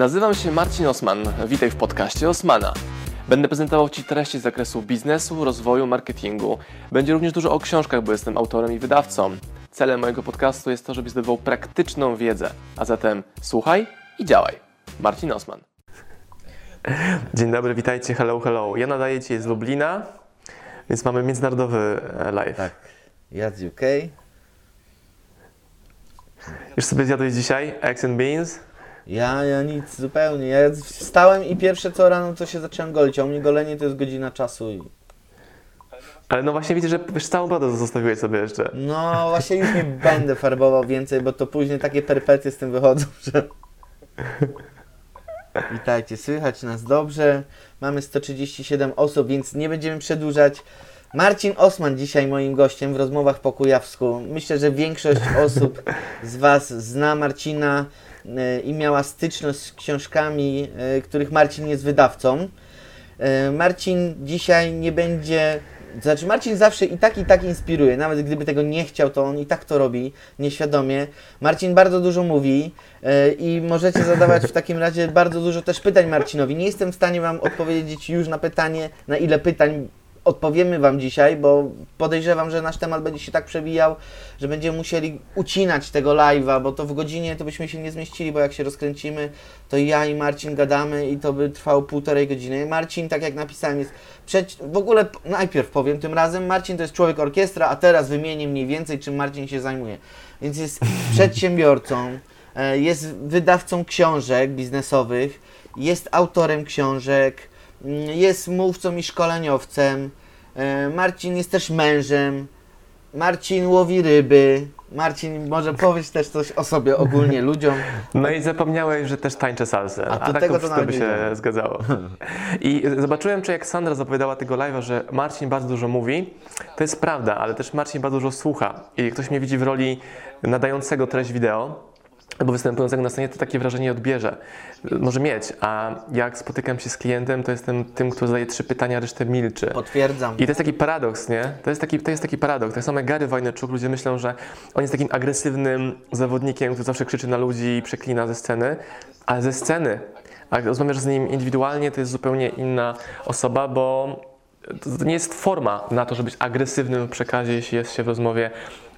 Nazywam się Marcin Osman. Witaj w podcaście Osmana. Będę prezentował Ci treści z zakresu biznesu, rozwoju, marketingu. Będzie również dużo o książkach, bo jestem autorem i wydawcą. Celem mojego podcastu jest to, żebyś zdobywał praktyczną wiedzę. A zatem słuchaj i działaj. Marcin Osman. Dzień dobry, witajcie, hello, hello. Ja nadaję Ci z Lublina, więc mamy międzynarodowy e, live. Tak, ja z UK. Już sobie zjadłeś dzisiaj eggs and beans? Ja, ja nic zupełnie. Ja wstałem i pierwsze co rano to się zacząłem golić, a u mnie golenie to jest godzina czasu i... Ale no właśnie widzę, że wiesz, całą brodę zostawiłeś sobie jeszcze. No właśnie już nie będę farbował więcej, bo to później takie perpety z tym wychodzą, że... Witajcie, słychać nas dobrze. Mamy 137 osób, więc nie będziemy przedłużać. Marcin Osman dzisiaj moim gościem w rozmowach po kujawsku. Myślę, że większość osób z Was zna Marcina i miała styczność z książkami, y, których Marcin jest wydawcą. Y, Marcin dzisiaj nie będzie. Znaczy, Marcin zawsze i tak, i tak inspiruje. Nawet gdyby tego nie chciał, to on i tak to robi nieświadomie. Marcin bardzo dużo mówi i możecie zadawać w takim razie bardzo dużo też pytań Marcinowi. Nie jestem w stanie Wam odpowiedzieć już na pytanie, na ile pytań odpowiemy Wam dzisiaj, bo podejrzewam, że nasz temat będzie się tak przewijał, że będziemy musieli ucinać tego live'a, bo to w godzinie to byśmy się nie zmieścili, bo jak się rozkręcimy, to ja i Marcin gadamy i to by trwało półtorej godziny. Marcin, tak jak napisałem, jest w ogóle najpierw powiem tym razem, Marcin to jest człowiek orkiestra, a teraz wymienię mniej więcej, czym Marcin się zajmuje. Więc jest przedsiębiorcą, e, jest wydawcą książek biznesowych, jest autorem książek, jest mówcą i szkoleniowcem. E, Marcin jest też mężem. Marcin łowi ryby. Marcin, może powiedz też coś o sobie ogólnie ludziom. No i zapomniałeś, że też tańczę salsę, A a, to tak tego to to by nie się zgadzało. I zobaczyłem, czy jak Sandra zapowiadała tego live'a, że Marcin bardzo dużo mówi, to jest prawda, ale też Marcin bardzo dużo słucha. I ktoś mnie widzi w roli nadającego treść wideo, albo występującego na scenie, to takie wrażenie odbierze. Może mieć, a jak spotykam się z klientem, to jestem tym, kto zadaje trzy pytania, resztę milczy. Potwierdzam. I to jest taki paradoks, nie? To jest taki, to jest taki paradoks. Tak samo Gary Vaynerchuk, ludzie myślą, że on jest takim agresywnym zawodnikiem, który zawsze krzyczy na ludzi i przeklina ze sceny, ale ze sceny, a jak rozmawiasz z nim indywidualnie, to jest zupełnie inna osoba, bo to nie jest forma na to, żeby być agresywnym w przekazie, jeśli jest się w rozmowie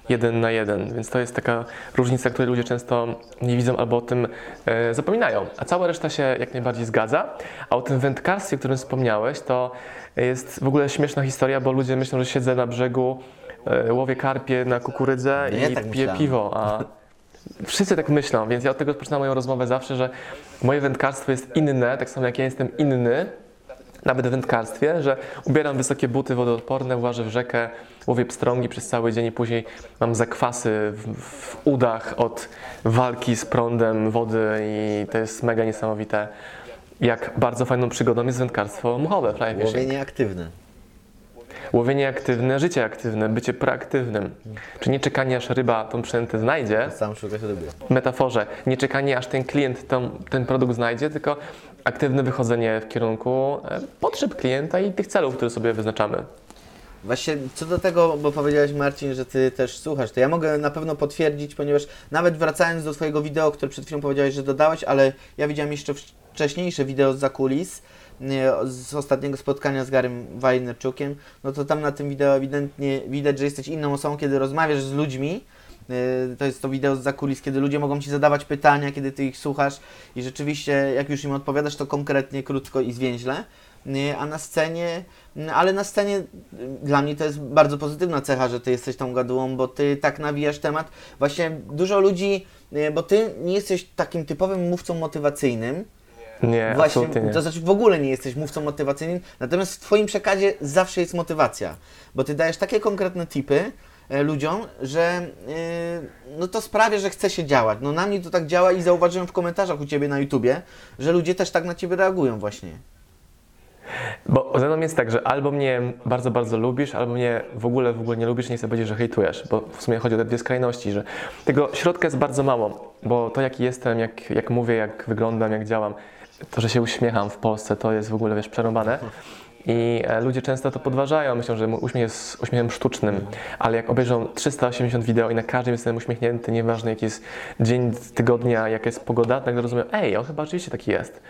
jeden na jeden. Więc to jest taka różnica, której ludzie często nie widzą albo o tym e, zapominają. A cała reszta się jak najbardziej zgadza. A o tym wędkarstwie, o którym wspomniałeś, to jest w ogóle śmieszna historia, bo ludzie myślą, że siedzę na brzegu, e, łowię karpie na kukurydzę No ja i tak piję myślałem. piwo, a wszyscy tak myślą, więc ja od tego rozpoczynam moją rozmowę zawsze, że moje wędkarstwo jest inne, tak samo jak ja jestem inny, nawet w wędkarstwie, że ubieram wysokie buty wodoodporne, łażę w rzekę, łowię pstrągi przez cały dzień i później mam zakwasy w, w udach od walki z prądem wody i to jest mega niesamowite. Jak bardzo fajną przygodą jest wędkarstwo muchowe. Łowienie aktywne. Łowienie aktywne, życie aktywne, bycie proaktywnym. Czy nie czekanie aż ryba tą przynętę znajdzie, Sam szukać ryby. w metaforze, nie czekanie aż ten klient tą, ten produkt znajdzie, tylko aktywne wychodzenie w kierunku e, potrzeb klienta i tych celów, które sobie wyznaczamy. Właśnie co do tego, bo powiedziałeś Marcin, że Ty też słuchasz, to ja mogę na pewno potwierdzić, ponieważ nawet wracając do Twojego wideo, które przed chwilą powiedziałeś, że dodałeś, ale ja widziałem jeszcze wcz- wcześniejsze wideo z zakulis, z ostatniego spotkania z Garym Wajnerczukiem, no to tam na tym wideo ewidentnie widać, że jesteś inną osobą, kiedy rozmawiasz z ludźmi, To jest to wideo z zakulis, kiedy ludzie mogą Ci zadawać pytania, kiedy Ty ich słuchasz i rzeczywiście, jak już im odpowiadasz, to konkretnie, krótko i zwięźle. Yy, A na scenie, yy, ale na scenie dla mnie to jest bardzo pozytywna cecha, że Ty jesteś tą gadułą, bo Ty tak nawijasz temat. Właśnie dużo ludzi, bo Ty nie jesteś takim typowym mówcą motywacyjnym, Nie, Właśnie, absolutnie nie. to znaczy w ogóle nie jesteś mówcą motywacyjnym, natomiast w Twoim przekazie zawsze jest motywacja, bo Ty dajesz takie konkretne tipy ludziom, że e, no to sprawia, że chce się działać. No na mnie to tak działa i zauważyłem w komentarzach u Ciebie na YouTubie, że ludzie też tak na Ciebie reagują właśnie. Bo ze mną jest tak, że albo mnie bardzo, bardzo lubisz, albo mnie w ogóle, w ogóle nie lubisz, nie chcę powiedzieć, że hejtujesz, bo w sumie chodzi o te dwie skrajności, że tego środka jest bardzo mało, bo to jaki jestem, jak, jak mówię, jak wyglądam, jak działam, to, że się uśmiecham w Polsce, to jest w ogóle, wiesz, przerąbane. I e, ludzie często to podważają, myślą, że uśmiech jest uśmiechem sztucznym, ale jak obejrzą 380 wideo i na każdym jestem uśmiechnięty, nieważne jaki jest dzień tygodnia, jaka jest pogoda, nagle rozumiem, ej, on chyba rzeczywiście taki jest.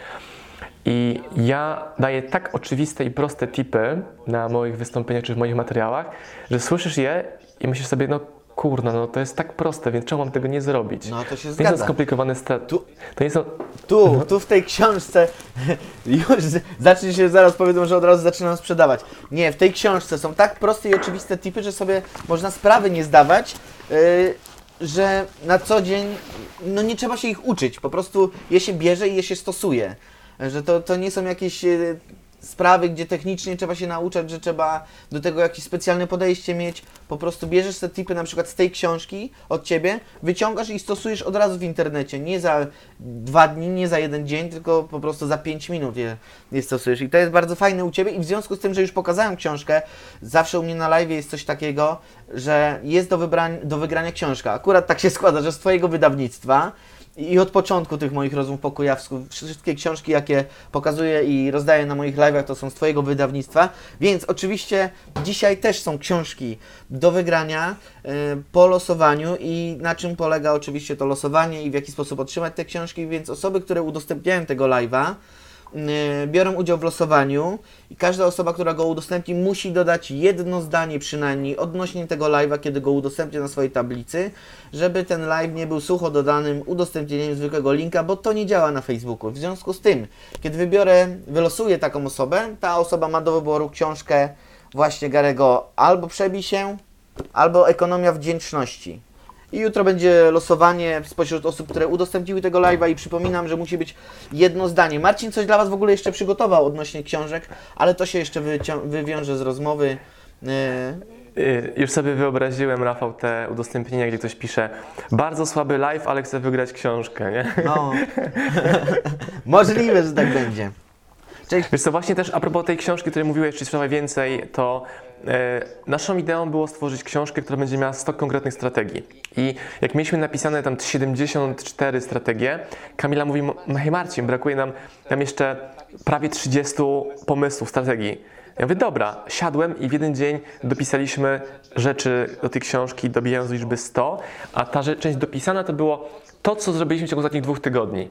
I ja daję tak oczywiste i proste tipy na moich wystąpieniach czy w moich materiałach, że słyszysz je i myślisz sobie, no kurna, no to jest tak proste, więc czemu mam tego nie zrobić? No to się To nie są zgadza. skomplikowane straty. Tu- To nie są. Tu, tu w tej książce już zacznie się, zaraz powiedzą, że od razu zaczynam sprzedawać. Nie, w tej książce są tak proste i oczywiste tipy, że sobie można sprawy nie zdawać, yy, że na co dzień no nie trzeba się ich uczyć, po prostu je się bierze i je się stosuje. Że to, to nie są jakieś yy, sprawy, gdzie technicznie trzeba się nauczać, że trzeba do tego jakieś specjalne podejście mieć. Po prostu bierzesz te tipy na przykład z tej książki od ciebie, wyciągasz i stosujesz od razu w internecie. Nie za dwa dni, nie za jeden dzień, tylko po prostu za pięć minut je, je stosujesz. I to jest bardzo fajne u ciebie. I w związku z tym, że już pokazałem książkę, zawsze u mnie na live jest coś takiego, że jest do, wybrań, do wygrania książka. Akurat tak się składa, że z twojego wydawnictwa. I od początku tych moich rozmów po kujawsku, wszystkie książki, jakie pokazuję i rozdaję na moich live'ach, to są z Twojego wydawnictwa. Więc oczywiście dzisiaj też są książki do wygrania y, po losowaniu i na czym polega oczywiście to losowanie i w jaki sposób otrzymać te książki. Więc osoby, które udostępniają tego live'a, biorą udział w losowaniu i każda osoba, która go udostępni, musi dodać jedno zdanie przynajmniej odnośnie tego live'a, kiedy go udostępnię na swojej tablicy, żeby ten live nie był sucho dodanym udostępnieniem zwykłego linka, bo to nie działa na Facebooku. W związku z tym, kiedy wybiorę, wylosuję taką osobę, ta osoba ma do wyboru książkę właśnie Garego albo Przebij się, albo Ekonomia Wdzięczności. I jutro będzie losowanie spośród osób, które udostępniły tego live'a i przypominam, że musi być jedno zdanie. Marcin coś dla Was w ogóle jeszcze przygotował odnośnie książek, ale to się jeszcze wywiąże z rozmowy. Yy, Y, Już sobie wyobraziłem, Rafał, te udostępnienia, gdzie ktoś pisze bardzo słaby live, ale chce wygrać książkę, nie? no, możliwe, że tak będzie. Cześć. Wiesz co, właśnie też a propos tej książki, o której mówiłeś, czy sprzedawaj więcej, to naszą ideą było stworzyć książkę, która będzie miała 100 konkretnych strategii. I jak mieliśmy napisane tam 74 strategie, Kamila mówi, "M- hej Marcin, brakuje nam tam jeszcze prawie 30 pomysłów, strategii. Ja mówię, dobra, siadłem i w jeden dzień dopisaliśmy rzeczy do tej książki, dobijając do liczby 100, a ta rzecz, część dopisana to było to, co zrobiliśmy w ciągu ostatnich dwóch tygodni.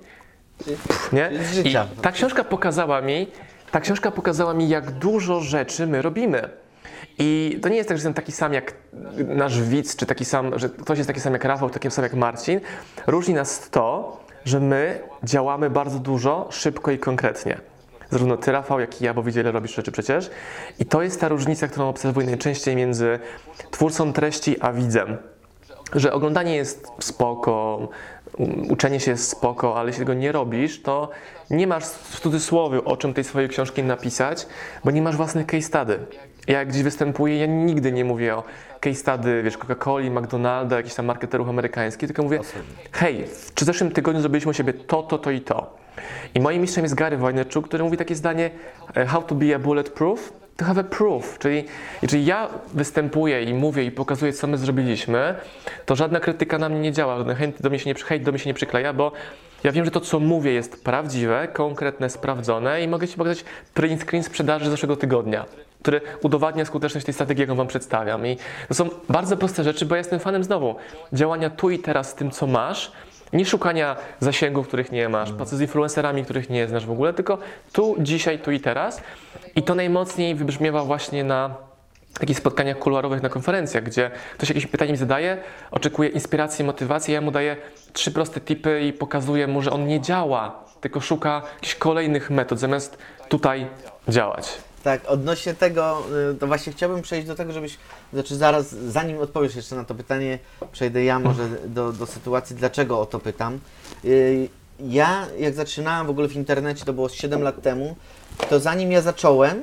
Nie? Z życia. I ta książka pokazała mi, ta książka pokazała mi, jak dużo rzeczy my robimy. I to nie jest tak, że jestem taki sam jak nasz widz, czy taki sam, że ktoś jest taki sam jak Rafał, taki sam jak Marcin. Różni nas to, że my działamy bardzo dużo, szybko i konkretnie. Zarówno ty, Rafał, jak i ja, bo widzieli robisz rzeczy przecież. I to jest ta różnica, którą obserwuję najczęściej między twórcą treści a widzem że oglądanie jest spoko, uczenie się jest spoko, ale jeśli tego nie robisz, to nie masz w cudzysłowie o czym tej swojej książki napisać, bo nie masz własnych case study. Ja jak gdzieś występuję, ja nigdy nie mówię o case study, wiesz, Coca-Coli, McDonalda, jakichś tam marketerów amerykańskich, tylko mówię, hej, w zeszłym tygodniu zrobiliśmy u siebie to, to, to i to. I moim mistrzem jest Gary Vaynerchuk, który mówi takie zdanie, e, how to be a bulletproof, to have a proof, czyli jeżeli ja występuję i mówię i pokazuję, co my zrobiliśmy, to żadna krytyka na mnie nie działa, żaden hejt do mnie się nie, hejt do mnie się nie przykleja, bo ja wiem, że to, co mówię, jest prawdziwe, konkretne, sprawdzone i mogę Ci pokazać print screen sprzedaży z zeszłego tygodnia, który udowadnia skuteczność tej strategii, jaką Wam przedstawiam. I to są bardzo proste rzeczy, bo ja jestem fanem znowu działania tu i teraz z tym, co masz, nie szukania zasięgów, których nie masz, pracy z influencerami, których nie znasz w ogóle, tylko tu, dzisiaj, tu i teraz. I to najmocniej wybrzmiewa właśnie na takich spotkaniach kuluarowych na konferencjach, gdzie ktoś jakieś pytanie mi zadaje, oczekuje inspiracji, motywacji, ja mu daję trzy proste tipy i pokazuję mu, że on nie działa, tylko szuka jakichś kolejnych metod, zamiast tutaj działać. Tak, odnośnie tego, y, to właśnie chciałbym przejść do tego, żebyś, znaczy zaraz, zanim odpowiesz jeszcze na to pytanie, przejdę ja może do, do sytuacji, dlaczego o to pytam. Y, Ja, jak zaczynałem w ogóle w internecie, to było 7 lat temu, to zanim ja zacząłem,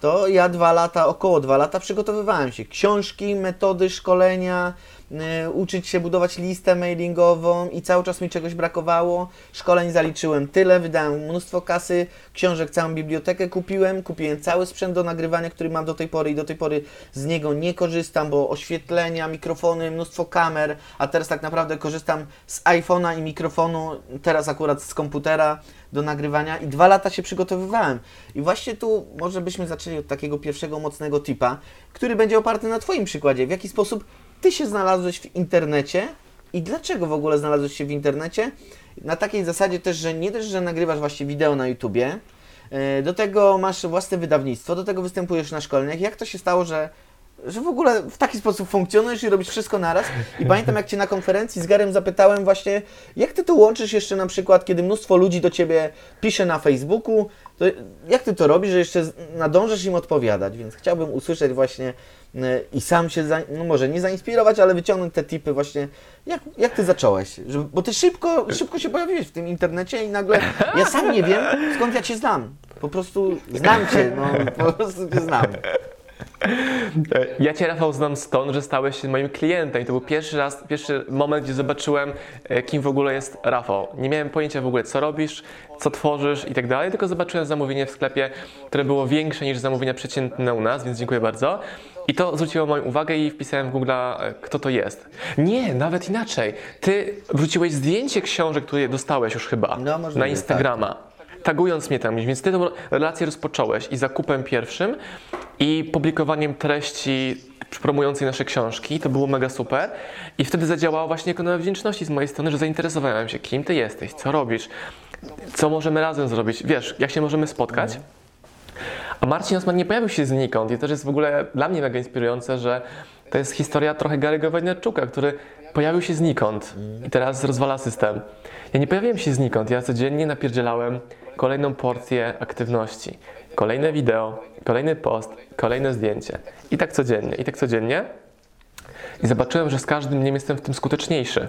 to ja dwa lata, około dwa lata przygotowywałem się. Książki, metody, szkolenia, uczyć się budować listę mailingową i cały czas mi czegoś brakowało. Szkoleń zaliczyłem tyle, wydałem mnóstwo kasy, książek, całą bibliotekę kupiłem, kupiłem cały sprzęt do nagrywania, który mam do tej pory i do tej pory z niego nie korzystam, bo oświetlenia, mikrofony, mnóstwo kamer, a teraz tak naprawdę korzystam z iPhone'a i mikrofonu, teraz akurat z komputera do nagrywania i dwa lata się przygotowywałem. I właśnie tu może byśmy zaczęli od takiego pierwszego mocnego tipa, który będzie oparty na Twoim przykładzie. W jaki sposób Ty się znalazłeś w internecie i dlaczego w ogóle znalazłeś się w internecie? Na takiej zasadzie też, że nie też, że nagrywasz właśnie wideo na YouTubie, e, do tego masz własne wydawnictwo, do tego występujesz na szkoleniach. Jak to się stało, że że w ogóle w taki sposób funkcjonujesz i robisz wszystko naraz. I pamiętam, jak Cię na konferencji z Garem zapytałem właśnie, jak Ty to łączysz jeszcze na przykład, kiedy mnóstwo ludzi do Ciebie pisze na Facebooku, jak Ty to robisz, że jeszcze z- nadążasz im odpowiadać, więc chciałbym usłyszeć właśnie i sam się, za, no może nie zainspirować, ale wyciągnąć te tipy właśnie, jak, jak Ty zacząłeś, Żeby, bo Ty szybko, szybko się pojawiłeś w tym internecie i nagle, ja sam nie wiem, skąd ja Cię znam. Po prostu znam Cię, no po prostu Cię znam. Ja Cię, Rafał, znam stąd, że stałeś się moim klientem i to był pierwszy raz, pierwszy moment, gdzie zobaczyłem, e, kim w ogóle jest Rafał. Nie miałem pojęcia w ogóle, co robisz, co tworzysz i tak dalej, tylko zobaczyłem zamówienie w sklepie, które było większe niż zamówienia przeciętne u nas, więc dziękuję bardzo. I to zwróciło moją uwagę i wpisałem w Google, kto to jest. Nie, nawet inaczej. Ty wrzuciłeś zdjęcie książek, które dostałeś już chyba No, możliwe, na tak. Instagrama tagując mnie tam, więc ty tę relację rozpocząłeś i zakupem pierwszym i publikowaniem treści promującej nasze książki, to było mega super i wtedy zadziałało właśnie na wdzięczności z mojej strony, że zainteresowałem się, kim ty jesteś, co robisz, co możemy razem zrobić, wiesz, jak się możemy spotkać. A Marcin Osman nie pojawił się znikąd i też jest w ogóle dla mnie mega inspirujące, że to jest historia trochę Gary'ego Wojnarczuka, który pojawił się znikąd i teraz rozwala system. Ja nie pojawiłem się znikąd, ja codziennie napierdzielałem kolejną porcję aktywności. Kolejne wideo, kolejny post, kolejne zdjęcie. I tak codziennie, i tak codziennie. I zobaczyłem, że z każdym dniem jestem w tym skuteczniejszy.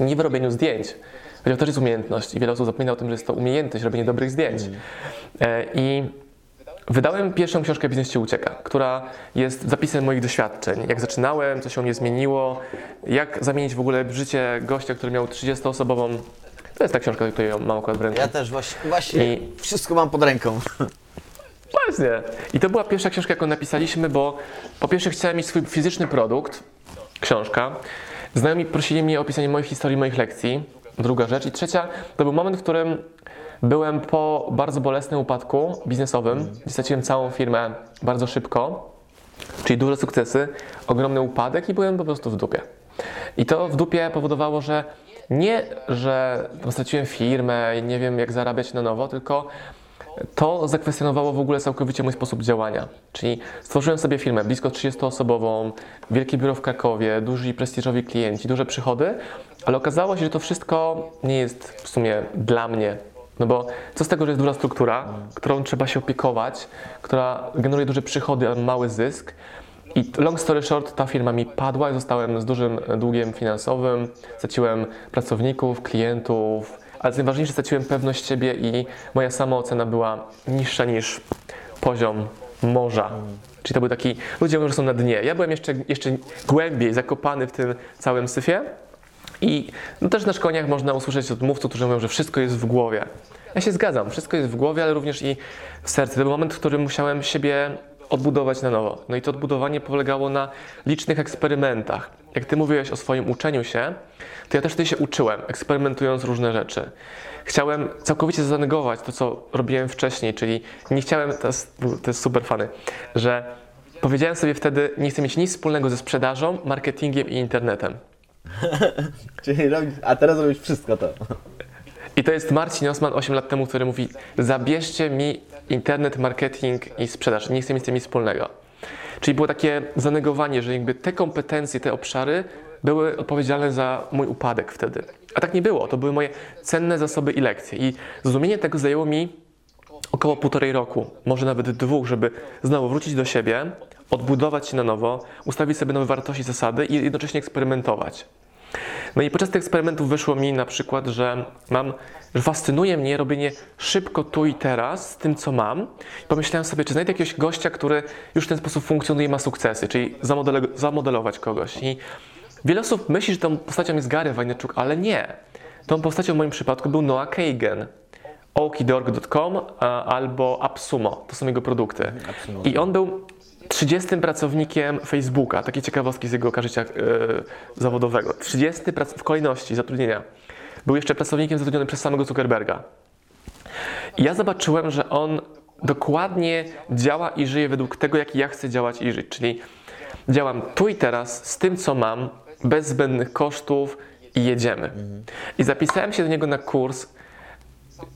Nie w robieniu zdjęć, chociaż to też jest umiejętność i wiele osób zapomina o tym, że jest to umiejętność robienia dobrych zdjęć. E, I Wydałem pierwszą książkę Biznes Ci Ucieka, która jest zapisem moich doświadczeń. Jak zaczynałem, co się u mnie zmieniło, jak zamienić w ogóle życie gościa, który miał 30-osobową. To jest ta książka, którą mam akurat w ręku. Ja też właśnie, właśnie I- wszystko mam pod ręką. Właśnie. I to była pierwsza książka, jaką napisaliśmy, bo po pierwsze chciałem mieć swój fizyczny produkt, książka. Znajomi prosili mnie o opisanie moich historii, moich lekcji. Druga rzecz. I trzecia, to był moment, w którym byłem po bardzo bolesnym upadku biznesowym, straciłem całą firmę bardzo szybko, czyli duże sukcesy, ogromny upadek i byłem po prostu w dupie. I to w dupie powodowało, że nie, że straciłem firmę i nie wiem jak zarabiać na nowo, tylko to zakwestionowało w ogóle całkowicie mój sposób działania. Czyli stworzyłem sobie firmę blisko 30-osobową, wielkie biuro w Krakowie, duży i prestiżowi klienci, duże przychody, ale okazało się, że to wszystko nie jest w sumie dla mnie. No bo co z tego, że jest duża struktura, którą trzeba się opiekować, która generuje duże przychody, a mały zysk. I long story short, ta firma mi padła i zostałem z dużym długiem finansowym, straciłem pracowników, klientów, ale najważniejsze, straciłem pewność siebie i moja samoocena była niższa niż poziom morza. Czyli to był taki, ludzie mówią, że są na dnie. Ja byłem jeszcze, jeszcze głębiej zakopany w tym całym syfie. I no też na szkoleniach można usłyszeć od mówców, którzy mówią, że wszystko jest w głowie. Ja się zgadzam, wszystko jest w głowie, ale również i w sercu. To był moment, w którym musiałem siebie odbudować na nowo. No i to odbudowanie polegało na licznych eksperymentach. Jak ty mówiłeś o swoim uczeniu się, to ja też wtedy się uczyłem, eksperymentując różne rzeczy. Chciałem całkowicie zanegować to, co robiłem wcześniej, czyli nie chciałem, to jest, to jest super fany, że powiedziałem sobie wtedy, nie chcę mieć nic wspólnego ze sprzedażą, marketingiem i internetem. Czyli robić, a teraz robić wszystko to. I to jest Marcin Osman 8 lat temu, który mówi: Zabierzcie mi internet, marketing i sprzedaż. Nie chcę mieć z tym nic wspólnego. Czyli było takie zanegowanie, że jakby te kompetencje, te obszary były odpowiedzialne za mój upadek wtedy. A tak nie było. To były moje cenne zasoby i lekcje. I zrozumienie tego zajęło mi około półtorej roku, może nawet dwóch, żeby znowu wrócić do siebie, odbudować się na nowo, ustawić sobie nowe wartości, zasady i jednocześnie eksperymentować. No i podczas tych eksperymentów wyszło mi na przykład, że mam, że fascynuje mnie robienie szybko tu i teraz z tym, co mam. Pomyślałem sobie, czy znajdę jakiegoś gościa, który już w ten sposób funkcjonuje i ma sukcesy, czyli zamodelować kogoś. I Wiele osób myśli, że tą postacią jest Gary Vaynerchuk, ale nie. Tą postacią w moim przypadku był Noah Kagan. okidorg.com albo AppSumo, to są jego produkty. I on był 30 pracownikiem Facebooka, takie ciekawostki z jego życia e, zawodowego. 30 prac- w kolejności zatrudnienia. Był jeszcze pracownikiem zatrudnionym przez samego Zuckerberga. I ja zobaczyłem, że on dokładnie działa i żyje według tego, jak ja chcę działać i żyć. Czyli działam tu i teraz z tym, co mam, bez zbędnych kosztów i jedziemy. I zapisałem się do niego na kurs.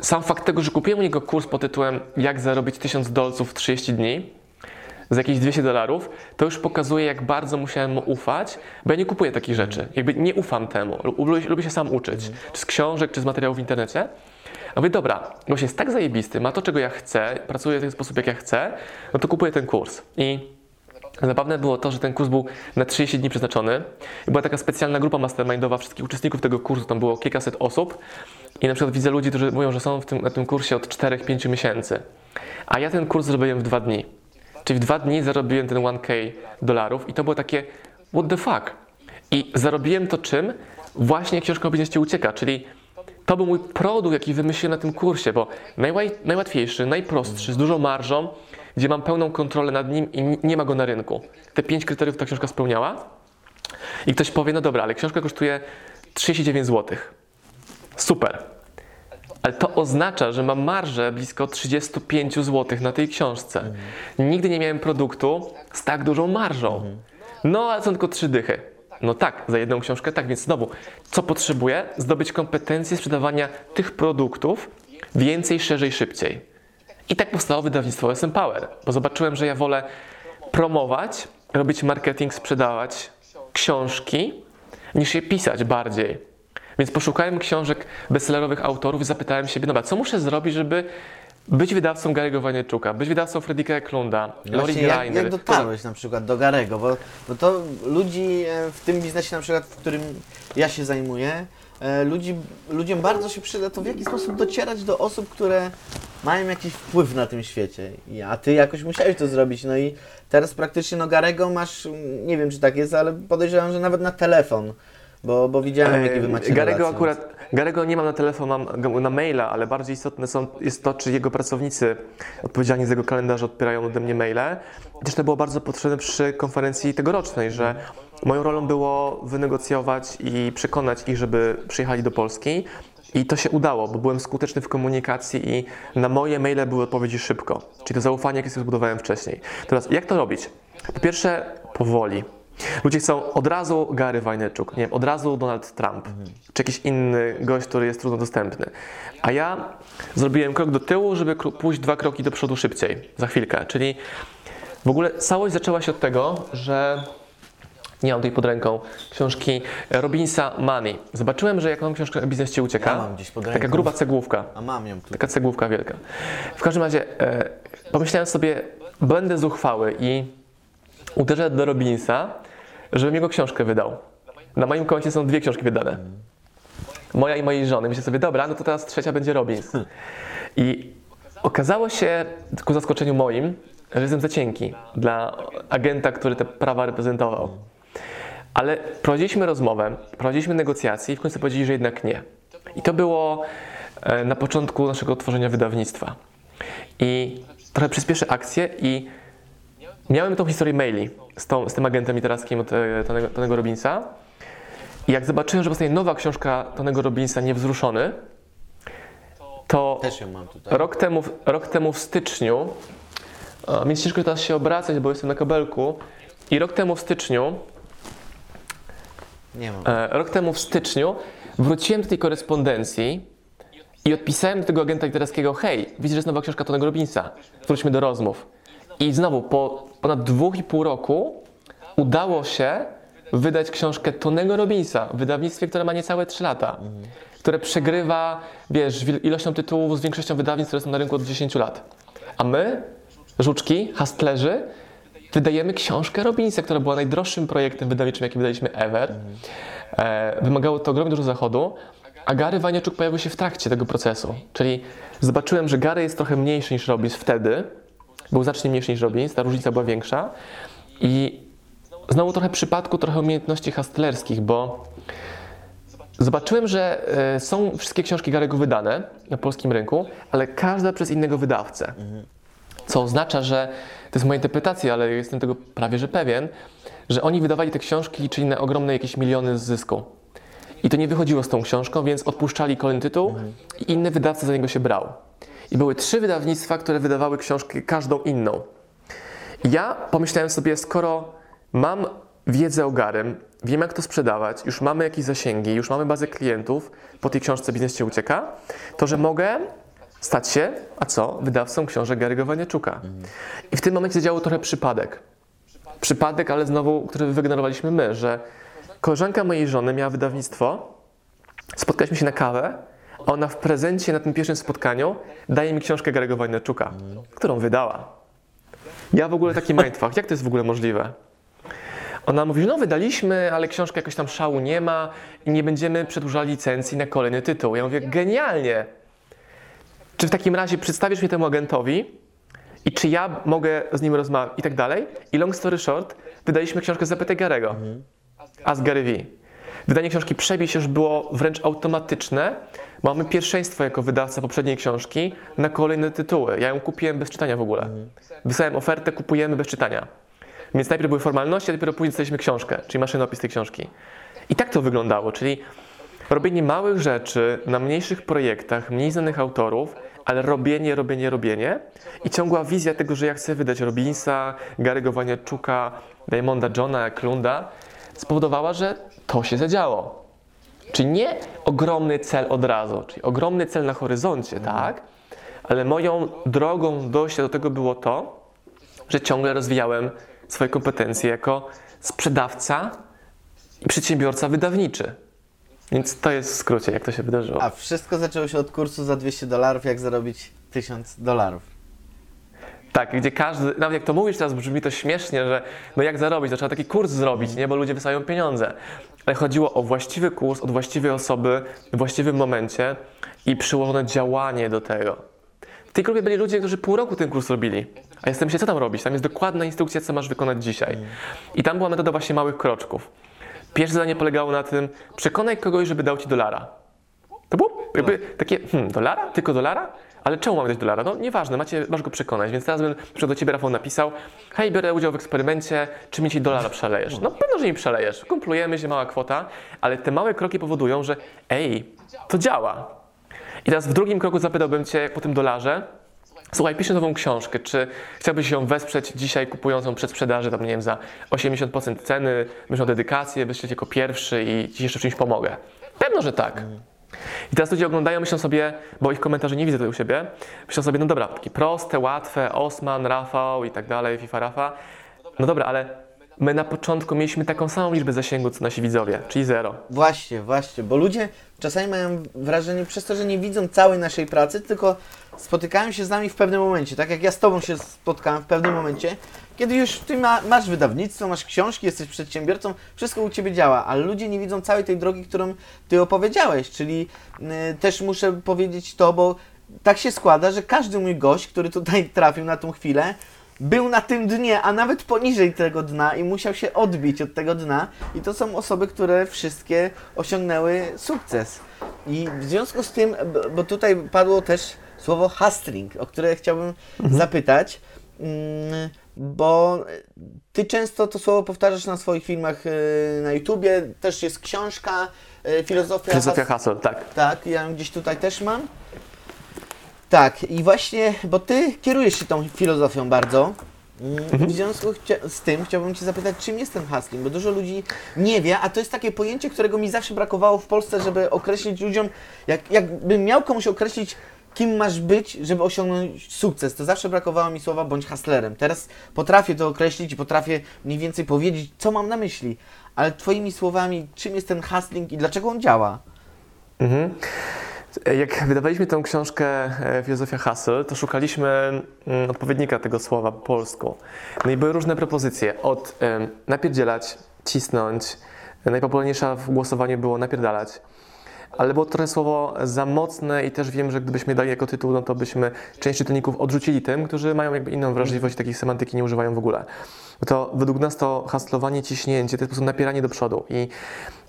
Sam fakt tego, że kupiłem u niego kurs pod tytułem Jak zarobić 1000 dolców w 30 dni za jakieś 200 dolarów, to już pokazuje, jak bardzo musiałem mu ufać, bo ja nie kupuję takich rzeczy. Jakby nie ufam temu. Lubię, lubię się sam uczyć. Czy z książek, czy z materiałów w internecie. A mówię, dobra, gość jest tak zajebisty, ma to, czego ja chcę, pracuje w ten sposób, jak ja chcę, no to kupuję ten kurs. I zabawne było to, że ten kurs był na 30 dni przeznaczony. I była taka specjalna grupa mastermindowa wszystkich uczestników tego kursu, tam było kilkaset osób. I na przykład widzę ludzi, którzy mówią, że są tym, na tym kursie od 4-5 miesięcy. A ja ten kurs zrobiłem w dwa dni. Czyli w dwa dni zarobiłem ten 1K dolarów i to było takie what the fuck. I zarobiłem to czym? Właśnie książką o biznesie ucieka, czyli to był mój produkt, jaki wymyśliłem na tym kursie, bo najłatwiejszy, najprostszy, z dużą marżą, gdzie mam pełną kontrolę nad nim i nie ma go na rynku. Te pięć kryteriów ta książka spełniała. I ktoś powie, no dobra, ale książka kosztuje 39 zł. Super. Ale to oznacza, że mam marżę blisko 35 zł na tej książce. Nigdy nie miałem produktu z tak dużą marżą. No, ale są tylko trzy dychy. No tak, za jedną książkę tak, więc znowu, co potrzebuję? Zdobyć kompetencje sprzedawania tych produktów więcej, szerzej, szybciej. I tak powstało wydawnictwo SM Power, bo zobaczyłem, że ja wolę promować, robić marketing, sprzedawać książki, niż je pisać bardziej. Więc poszukałem książek bestsellerowych autorów i zapytałem się, dobra, co muszę zrobić, żeby być wydawcą Gary'ego Vaynerchuka, być wydawcą Fredrika Eklunda, Lori Właśnie jak, Greiner. jak dotarłeś na przykład do Garego, bo, bo to ludzi e, w tym biznesie na przykład, w którym ja się zajmuję, e, ludzi, ludziom bardzo się przyda to w jaki sposób docierać do osób, które mają jakiś wpływ na tym świecie. A ty jakoś musiałeś to zrobić, no i teraz praktycznie no Garego masz, nie wiem czy tak jest, ale podejrzewam, że nawet na telefon, bo, bo widziałem jakie wy macie Garego relacje. Akurat, Garego nie mam na telefon, mam na maila, ale bardziej istotne są, jest to, czy jego pracownicy odpowiedzialni za jego kalendarz odbierają ode mnie maile. Też to było bardzo potrzebne przy konferencji tegorocznej, że moją rolą było wynegocjować i przekonać ich, żeby przyjechali do Polski. I to się udało, bo byłem skuteczny w komunikacji i na moje maile były odpowiedzi szybko. Czyli to zaufanie, jakie sobie zbudowałem wcześniej. Teraz, jak to robić? Po pierwsze, powoli. Ludzie chcą od razu Gary Vaynerchuk, nie wiem, od razu Donald Trump, czy jakiś inny gość, który jest trudno dostępny. A ja zrobiłem krok do tyłu, żeby pójść dwa kroki do przodu szybciej, za chwilkę. Czyli w ogóle całość zaczęła się od tego, że nie mam tutaj pod ręką książki Robinsa Money. Zobaczyłem, że jak mam książkę Biznes Cię ucieka, Ja mam gdzieś pod taka ręką. gruba cegłówka, A mam ją tu. taka cegłówka wielka. W każdym razie e, pomyślałem sobie, będę zuchwały i uderzę do Robinsa, żebym jego książkę wydał. Na moim koncie są dwie książki wydane. Moja i mojej żony. Myślę sobie, dobra, no to teraz trzecia będzie Robins. I okazało się, ku zaskoczeniu moim, że jestem za cienki dla agenta, który te prawa reprezentował. Ale prowadziliśmy rozmowę, prowadziliśmy negocjacje i w końcu powiedzieli, że jednak nie. I to było e, na początku naszego tworzenia wydawnictwa. I trochę przyspieszę akcję i miałem tą historię maili z, tą, z tym agentem literackim od e, Tonego, Tonego Robinsa. I jak zobaczyłem, że powstaje nowa książka Tonego Robinsa, Niewzruszony, to Też ją mam tutaj. rok temu, rok temu w styczniu, więc ciężko teraz się obracać, bo jestem na kabelku, i rok temu w styczniu Nie mam. E, Rok temu w styczniu wróciłem do tej korespondencji i odpisałem do tego agenta literackiego hej, widzę, że jest nowa książka Tonego Robinsa, wróćmy do rozmów. I znowu, po ponad dwóch i pół roku udało się wydać książkę Tonego Robinsa w wydawnictwie, które ma niecałe 3 lata, które przegrywa, wiesz, ilością tytułów z większością wydawnictw, które są na rynku od 10 lat. A my, żuczki, hastlerzy, wydajemy książkę Robinsa, która była najdroższym projektem wydawniczym, jaki wydaliśmy ever. E, wymagało to ogromnie dużo zachodu, a Gary Vaynerchuk pojawił się w trakcie tego procesu. Czyli zobaczyłem, że Gary jest trochę mniejszy niż Robbins wtedy, był znacznie mniejszy niż Robbins, ta różnica była większa i znowu trochę przypadku, trochę umiejętności hustlerskich, bo zobaczyłem, że e, są wszystkie książki Garego wydane na polskim rynku, ale każda przez innego wydawcę. Co oznacza, że to jest moja interpretacja, ale jestem tego prawie że pewien, że oni wydawali te książki, liczyli na ogromne jakieś miliony zysku. I to nie wychodziło z tą książką, więc odpuszczali kolejny tytuł i inny wydawca za niego się brał. I były trzy wydawnictwa, które wydawały książkę każdą inną. I ja pomyślałem sobie, skoro mam wiedzę o Garym, wiem jak to sprzedawać, już mamy jakieś zasięgi, już mamy bazę klientów, po tej książce biznes się ucieka, to że mogę stać się, a co, wydawcą książek Gary'ego Wanieczuka. I w tym momencie zadziałał trochę przypadek. Przypadek, ale znowu, który wygenerowaliśmy my, że koleżanka mojej żony miała wydawnictwo, spotkaliśmy się na kawę, ona w prezencie na tym pierwszym spotkaniu daje mi książkę Gary'ego Wanieczuka, którą wydała. Ja w ogóle taki mindfuck, jak to jest w ogóle możliwe? Ona mówi, no wydaliśmy, ale książka jakoś tam szału nie ma i nie będziemy przedłużali licencji na kolejny tytuł. Ja mówię, genialnie! Czy w takim razie przedstawisz mnie temu agentowi i czy ja mogę z nim rozmawiać i tak dalej? I long story short, wydaliśmy książkę Zapytaj Garego, Ask Gary V. Wydanie książki Przebić już było wręcz automatyczne. Mamy pierwszeństwo jako wydawca poprzedniej książki na kolejne tytuły. Ja ją kupiłem bez czytania w ogóle. Wysłałem ofertę, kupujemy bez czytania. Więc najpierw były formalności, a dopiero później dostaliśmy książkę, czyli maszynopis tej książki. I tak to wyglądało, czyli robienie małych rzeczy na mniejszych projektach, mniej znanych autorów, ale robienie, robienie, robienie i ciągła wizja tego, że ja chcę wydać Robinsa, Gary'ego Wanieczuka, Raymonda Johna, Klunda, spowodowała, że to się zadziało. Czyli nie ogromny cel od razu, czyli ogromny cel na horyzoncie, tak? Ale moją drogą dojścia do tego było to, że ciągle rozwijałem swoje kompetencje jako sprzedawca i przedsiębiorca wydawniczy. Więc to jest w skrócie, jak to się wydarzyło. A wszystko zaczęło się od kursu za 200 dolarów, jak zarobić 1000 dolarów. Tak, gdzie każdy, nawet jak to mówisz teraz, brzmi to śmiesznie, że no jak zarobić, to trzeba taki kurs zrobić, nie, bo ludzie wysają pieniądze. Ale chodziło o właściwy kurs, od właściwej osoby, w właściwym momencie i przyłożone działanie do tego. W tej grupie byli ludzie, którzy pół roku ten kurs robili. A jestem się, co tam robić? Tam jest dokładna instrukcja, co masz wykonać dzisiaj. I tam była metoda właśnie małych kroczków. Pierwsze zadanie polegało na tym, przekonaj kogoś, żeby dał ci dolara. To było jakby takie, hmm, dolara? Tylko dolara? Ale czemu mamy dać dolara? No nieważne, macie, masz go przekonać, więc teraz bym przykład do ciebie Rafał napisał hej, biorę udział w eksperymencie, czy mi ci dolara przelejesz? No pewno, że mi przelejesz. Kumplujemy się, mała kwota, ale te małe kroki powodują, że ej, to działa. I teraz w drugim kroku zapytałbym cię po tym dolarze, Słuchaj, piszę nową książkę. Czy chciałbyś ją wesprzeć dzisiaj kupującą przed sprzedaży, tam nie wiem, za 80% ceny, myślę o dedykację, wyśleć jako pierwszy i ci jeszcze czymś pomogę? Pewno, że tak. I teraz ludzie oglądają, myślą sobie, bo ich komentarzy nie widzę tutaj u siebie, myślą sobie, no dobra, takie proste, łatwe, Osman, Rafał i tak dalej, FIFA Rafa. No dobra, ale my na początku mieliśmy taką samą liczbę zasięgu, co nasi widzowie, czyli zero. Właśnie, właśnie, bo ludzie czasami mają wrażenie przez to, że nie widzą całej naszej pracy, tylko spotykają się z nami w pewnym momencie, tak jak ja z Tobą się spotkałem w pewnym momencie, kiedy już Ty ma, masz wydawnictwo, masz książki, jesteś przedsiębiorcą, wszystko u Ciebie działa, ale ludzie nie widzą całej tej drogi, którą Ty opowiedziałeś, czyli y, też muszę powiedzieć to, bo tak się składa, że każdy mój gość, który tutaj trafił na tą chwilę, był na tym dnie, a nawet poniżej tego dna i musiał się odbić od tego dna. I to są osoby, które wszystkie osiągnęły sukces. I w związku z tym, bo tutaj padło też słowo hustling, o które chciałbym zapytać, mm, bo ty często to słowo powtarzasz na swoich filmach y, na YouTubie, też jest książka y, Filozofia, Filozofia hasel, tak. tak, ja ją gdzieś tutaj też mam. Tak, i właśnie, bo ty kierujesz się tą filozofią bardzo. Mm, W związku z tym chciałbym Cię zapytać, czym jest ten hustling, bo dużo ludzi nie wie, a to jest takie pojęcie, którego mi zawsze brakowało w Polsce, żeby określić ludziom, jak, jakbym miał komuś określić, kim masz być, żeby osiągnąć sukces, to zawsze brakowało mi słowa bądź hustlerem. Teraz potrafię to określić i potrafię mniej więcej powiedzieć, co mam na myśli, ale Twoimi słowami, czym jest ten hustling i dlaczego on działa? Mhm. Jak wydawaliśmy tę książkę e, Filozofia Hustle, to szukaliśmy mm, odpowiednika tego słowa po polsku. No i były różne propozycje. Od napierdzielać, cisnąć. Najpopularniejsza w głosowaniu było napierdalać. ale było trochę słowo za mocne i też wiem, że gdybyśmy dali jako tytuł, no to byśmy część czytelników odrzucili tym, którzy mają jakby inną wrażliwość i takiej semantyki nie używają w ogóle. Bo to według nas to haslowanie, ciśnięcie, to jest po prostu napieranie do przodu i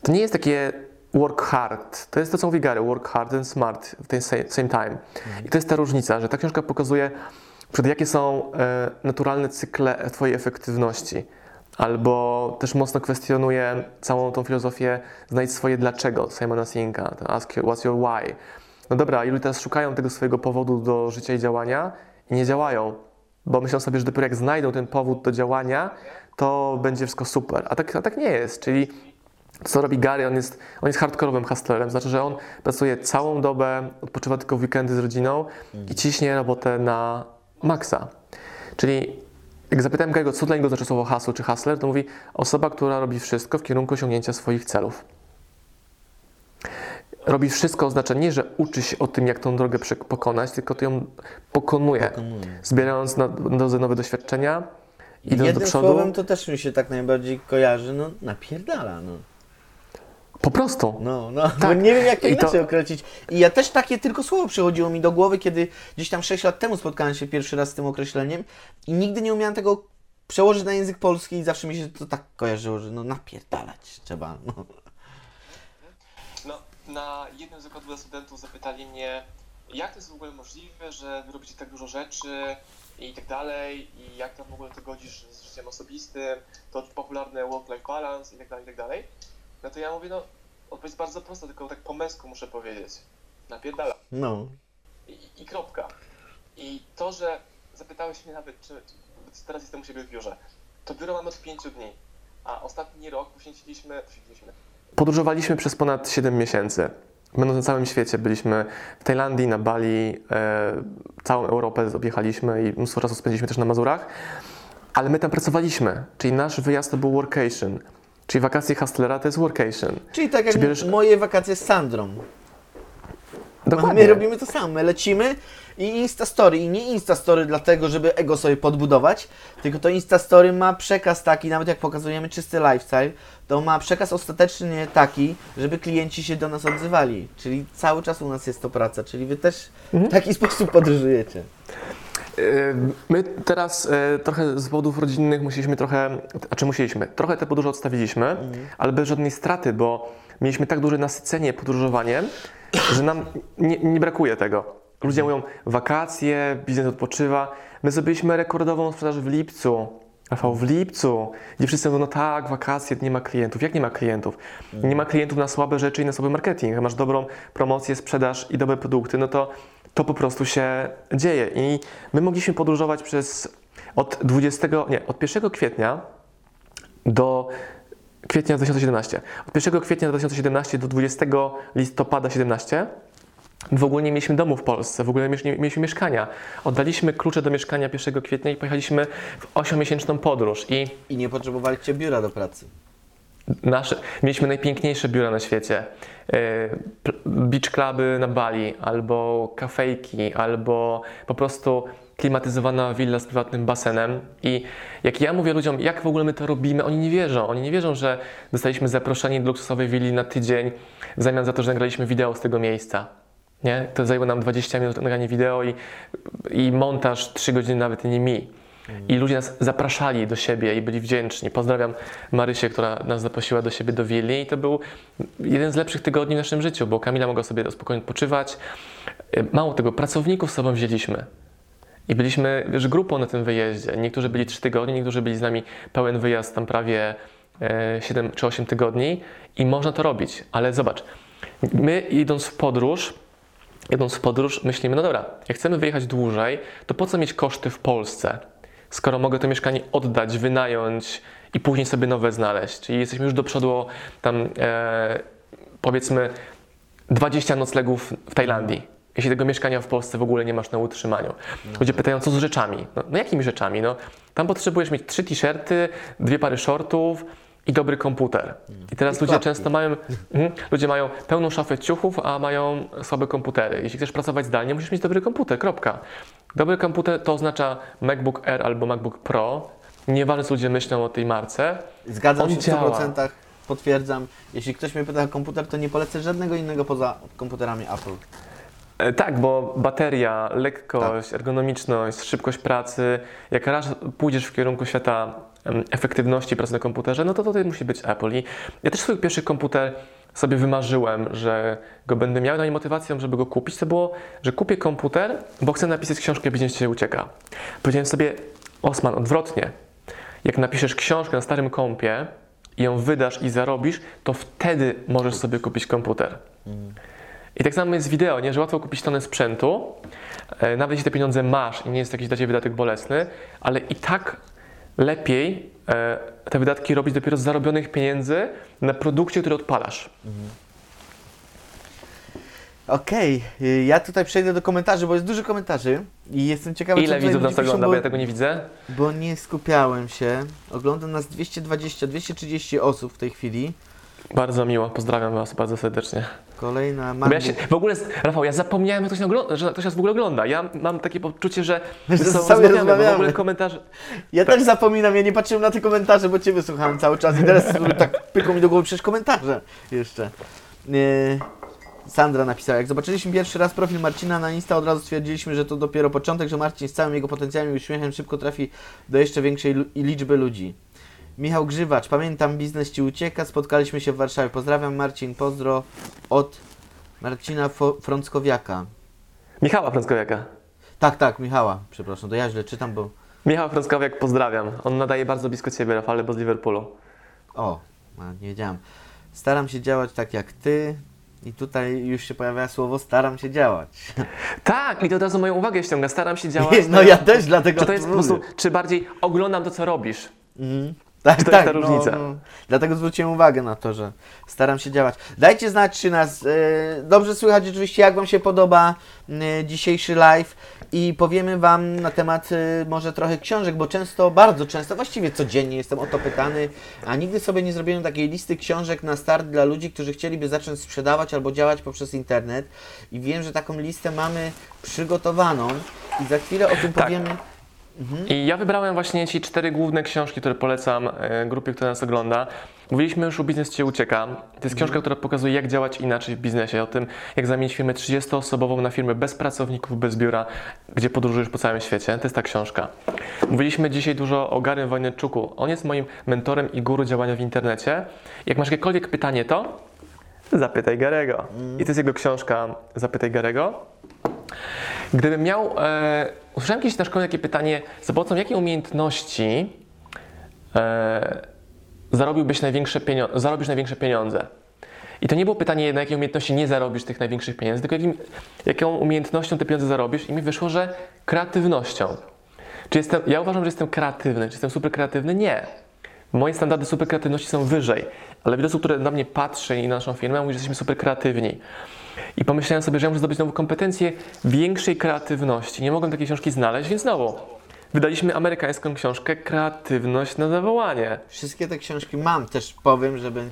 to nie jest takie work hard. To jest to, co mówi Gary, work hard and smart w tym same, time. I to jest ta różnica, że ta książka pokazuje, przed jakie są e, naturalne cykle Twojej efektywności. Albo też mocno kwestionuje całą tą filozofię znajdź swoje dlaczego Simona Sinka, ask what's your why. No dobra, ilu teraz szukają tego swojego powodu do życia i działania i nie działają, bo myślą sobie, że dopiero jak znajdą ten powód do działania, to będzie wszystko super. A tak, a tak nie jest, czyli co robi Gary? On jest, on jest hardkorowym hustlerem, znaczy, że on pracuje całą dobę, odpoczywa tylko w weekendy z rodziną i ciśnie robotę na maksa. Czyli jak zapytałem Gary'ego, co dla niego znaczy słowo hasło czy hustler, to mówi osoba, która robi wszystko w kierunku osiągnięcia swoich celów. Robi wszystko oznacza nie, że uczy się o tym, jak tą drogę pokonać, tylko to ją pokonuje, Pokonuje. zbierając na drodze nowe doświadczenia, idąc do Jednym przodu. słowem to też mi się tak najbardziej kojarzy, no napierdala, no. Po prostu. No, no, Tak. bo nie wiem jak to I to- inaczej określić. I ja też takie tylko słowo przychodziło mi do głowy, kiedy gdzieś tam 6 lat temu spotkałem się pierwszy raz z tym określeniem i nigdy nie umiałem tego przełożyć na język polski i zawsze mi się to tak kojarzyło, że no napierdalać trzeba, no. No, na jednym z wykładów dla studentów zapytali mnie, jak to jest w ogóle możliwe, że wy robicie tak dużo rzeczy i tak dalej, i jak tam w ogóle to godzisz z życiem osobistym, to popularne work-life balance i tak dalej, i tak dalej. No to ja mówię, no, odpowiedź jest bardzo prosta, tylko tak po męsku muszę powiedzieć. Napierdala. No, I, I kropka. I to, że zapytałeś mnie nawet, czy, czy teraz jestem u siebie w biurze, to biuro mamy od pięciu dni, a ostatni rok poświęciliśmy, poświęciliśmy Podróżowaliśmy przez ponad 7 miesięcy. Będąc na całym świecie, byliśmy w Tajlandii, na Bali, e, całą Europę objechaliśmy i mnóstwo czasu spędziliśmy też na Mazurach, ale my tam pracowaliśmy, czyli nasz wyjazd to był workation, czyli wakacje hustlera to jest workation. czyli tak jak Czy bierzesz- moje wakacje z Sandrą. Dokładnie. My robimy to samo, my lecimy i Instastory. I nie Instastory dlatego, żeby ego sobie podbudować, tylko to Instastory ma przekaz taki, nawet jak pokazujemy czysty lifestyle, to ma przekaz ostatecznie taki, żeby klienci się do nas odzywali. Czyli cały czas u nas jest to praca, czyli wy też Mhm. w taki sposób podróżujecie. Y, My teraz e, trochę z powodów rodzinnych musieliśmy trochę, a czy musieliśmy, trochę te podróże odstawiliśmy, ale bez żadnej straty, bo mieliśmy tak duże nasycenie podróżowaniem, że nam nie, nie brakuje tego. Ludzie mówią wakacje, biznes odpoczywa. My zrobiliśmy rekordową sprzedaż w lipcu. Rafał, w lipcu, gdzie wszyscy mówią, no tak, wakacje, nie ma klientów. Jak nie ma klientów? Nie ma klientów na słabe rzeczy i na słaby marketing. Jak masz dobrą promocję, sprzedaż i dobre produkty, no to to po prostu się dzieje. I my mogliśmy podróżować przez od 20, nie, od 1 kwietnia do kwietnia 2017. Od 1 kwietnia 2017 do 20 listopada 2017 w ogóle nie mieliśmy domu w Polsce, w ogóle nie mieliśmy mieszkania. Oddaliśmy klucze do mieszkania 1 kwietnia i pojechaliśmy w 8-miesięczną podróż. I I nie potrzebowaliście biura do pracy. Nasze, mieliśmy najpiękniejsze biura na świecie. Pl- Beach cluby na Bali, albo kafejki, albo po prostu klimatyzowana willa z prywatnym basenem. I jak ja mówię ludziom, jak w ogóle my to robimy, oni nie wierzą. Oni nie wierzą, że dostaliśmy zaproszenie do luksusowej willi na tydzień w zamian za to, że nagraliśmy wideo z tego miejsca. Nie? To zajęło nam 20 minut nagranie wideo i, i montaż 3 godziny nawet nie mi. I ludzie nas zapraszali do siebie i byli wdzięczni. Pozdrawiam Marysię, która nas zaprosiła do siebie do willi i to był jeden z lepszych tygodni w naszym życiu, bo Kamila mogła sobie spokojnie odpoczywać. Mało tego, pracowników z sobą wzięliśmy. I byliśmy wiesz, grupą na tym wyjeździe. Niektórzy byli 3 tygodnie, niektórzy byli z nami pełen wyjazd, tam prawie e, 7 czy 8 tygodni i można to robić. Ale zobacz, my idąc w podróż, idąc w podróż, myślimy, no dobra, jak chcemy wyjechać dłużej, to po co mieć koszty w Polsce, skoro mogę to mieszkanie oddać, wynająć i później sobie nowe znaleźć. Czyli jesteśmy już do przodu o tam e, powiedzmy 20 noclegów w Tajlandii. Jeśli tego mieszkania w Polsce w ogóle nie masz na utrzymaniu. Ludzie pytają, co z rzeczami? No, no jakimi rzeczami? No, tam potrzebujesz mieć trzy t-shirty, dwie pary shortów i dobry komputer. I teraz I ludzie klapki. często mają, mhm, ludzie mają pełną szafę ciuchów, a mają słabe komputery. Jeśli chcesz pracować zdalnie, musisz mieć dobry komputer, kropka. Dobry komputer to oznacza MacBook Air albo MacBook Pro. Nieważne, co ludzie myślą o tej marce. Zgadzam On się w działa. 100%. potwierdzam. Jeśli ktoś mnie pyta o komputer, to nie polecę żadnego innego poza komputerami Apple. E, Tak, bo bateria, lekkość, ergonomiczność, szybkość pracy, jak raz pójdziesz w kierunku świata efektywności pracy na komputerze, no to tutaj musi być Apple. I ja też swój pierwszy komputer sobie wymarzyłem, że go będę miał, no i motywacją, żeby go kupić, to było, że kupię komputer, bo chcę napisać książkę Biznes się ucieka. Powiedziałem sobie, Osman, odwrotnie. Jak napiszesz książkę na starym kompie i ją wydasz i zarobisz, to wtedy możesz sobie kupić komputer. I tak samo jest z wideo, nie? że łatwo kupić tonę sprzętu, e, nawet jeśli te pieniądze masz i nie jest jakiś dla Ciebie wydatek bolesny, ale i tak lepiej e, te wydatki robić dopiero z zarobionych pieniędzy na produkcie, który odpalasz. Okej, y, ja tutaj przejdę do komentarzy, bo jest dużo komentarzy i jestem ciekawy, Ile widzów nas ogląda, bo, bo ja tego nie widzę? bo nie skupiałem się. Ogląda nas 220, 230 osób w tej chwili. Bardzo miło, pozdrawiam Was bardzo serdecznie. Kolejna ja się, w ogóle, Rafał, ja zapomniałem, że ktoś, ogląda, że ktoś nas w ogóle ogląda. Ja mam takie poczucie, że sobie rozmawiamy, w ogóle komentarze... Ja też zapominam, ja nie patrzyłem na te komentarze, bo Ciebie słuchałem cały czas i teraz tak pyką mi do głowy przecież komentarze jeszcze. Yy, Sandra napisała, jak zobaczyliśmy pierwszy raz profil Marcina na Insta, od razu stwierdziliśmy, że to dopiero początek, że Marcin z całym jego potencjałem i uśmiechem szybko trafi do jeszcze większej liczby ludzi. Michał Grzywacz, pamiętam, biznes Ci ucieka, spotkaliśmy się w Warszawie. Pozdrawiam Marcin, pozdro od Marcina Fo- Frąckowiaka. Michała Frąckowiaka. Tak, tak, Michała, przepraszam, to ja źle czytam, bo... Michał Frąckowiak, pozdrawiam. On nadaje bardzo blisko Ciebie, Rafale, bo z Liverpoolu. O, nie wiedziałem. Staram się działać tak jak ty. I tutaj już się pojawia słowo staram się działać. Tak, i to od razu moją uwagę ściąga. Staram się działać. No ja też dlatego Czy to jest po prostu, czy bardziej oglądam to, co robisz? Mhm. Tak, to tak, jest ta różnica? No, no. Dlatego zwróciłem uwagę na to, że staram się działać. Dajcie znać, czy nas e, dobrze słychać oczywiście, jak Wam się podoba dzisiejszy live i powiemy Wam na temat e, może trochę książek, bo często, bardzo często, właściwie codziennie jestem o to pytany, a nigdy sobie nie zrobiłem takiej listy książek na start dla ludzi, którzy chcieliby zacząć sprzedawać albo działać poprzez internet i wiem, że taką listę mamy przygotowaną i za chwilę o tym Tak. powiemy. I ja wybrałem właśnie ci cztery główne książki, które polecam e, grupie, która nas ogląda. Mówiliśmy już o Biznes Cię ucieka. To jest książka, która pokazuje, jak działać inaczej w biznesie. O tym, jak zamienić firmę 30-osobową na firmę bez pracowników, bez biura, gdzie podróżujesz po całym świecie. To jest ta książka. Mówiliśmy dzisiaj dużo o Garym Wojneczuku. On jest moim mentorem i guru działania w internecie. Jak masz jakiekolwiek pytanie, to zapytaj Garego. I to jest jego książka Zapytaj Garego. Gdybym miał. E, usłyszałem kiedyś na szkole takie pytanie, za pomocą jakiej umiejętności e, zarobiłbyś największe pieniądze, zarobisz największe pieniądze? I to nie było pytanie, na jakiej umiejętności nie zarobisz tych największych pieniędzy, tylko jakim, jaką umiejętnością te pieniądze zarobisz. I mi wyszło, że kreatywnością. Czy jestem, ja uważam, że jestem kreatywny. Czy jestem super kreatywny? Nie. Moje standardy super kreatywności są wyżej, ale wiele osób, które na mnie patrzy i na naszą firmę, mówi, że jesteśmy super kreatywni. I pomyślałem sobie, że ja muszę zdobyć znowu kompetencję większej kreatywności. Nie mogłem takiej książki znaleźć, więc znowu wydaliśmy amerykańską książkę Kreatywność na zawołanie. Wszystkie te książki mam, też powiem, żeby,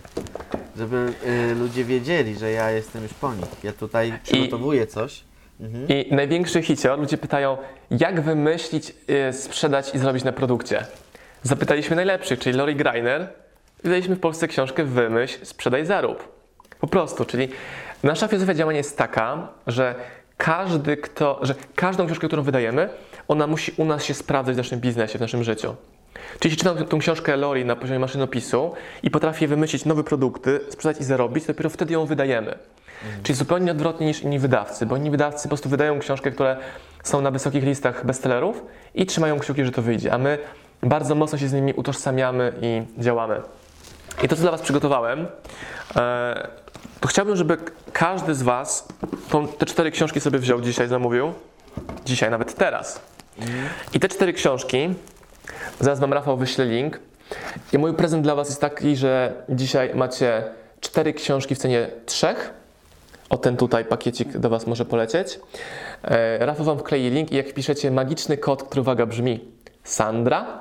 żeby y, ludzie wiedzieli, że ja jestem już po nich. Ja tutaj przygotowuję coś. Mhm. I największy hicior, ludzie pytają, jak wymyślić, y, sprzedać i zrobić na produkcie. Zapytaliśmy najlepszych, czyli Lori Greiner. Wydaliśmy w Polsce książkę Wymyśl, sprzedaj, zarób. Po prostu, czyli nasza filozofia działania jest taka, że każdy, kto, że każdą książkę, którą wydajemy, ona musi u nas się sprawdzać w naszym biznesie, w naszym życiu. Czyli jeśli czytam tą książkę Lori na poziomie maszynopisu i potrafię wymyślić nowe produkty, sprzedać i zarobić, to dopiero wtedy ją wydajemy. Czyli zupełnie odwrotnie niż inni wydawcy, bo inni wydawcy po prostu wydają książkę, które są na wysokich listach bestsellerów i trzymają kciuki, że to wyjdzie, a my bardzo mocno się z nimi utożsamiamy i działamy. I to, co dla Was przygotowałem, e, to chciałbym, żeby każdy z Was tą, te cztery książki sobie wziął dzisiaj, zamówił. Dzisiaj, nawet teraz. I te cztery książki, zaraz Wam Rafał wyślę link. I mój prezent dla Was jest taki, że dzisiaj macie cztery książki w cenie trzech. O ten tutaj pakiecik do Was może polecieć. E, Rafał Wam wklei link i jak wpiszecie magiczny kod, który uwaga brzmi Sandra,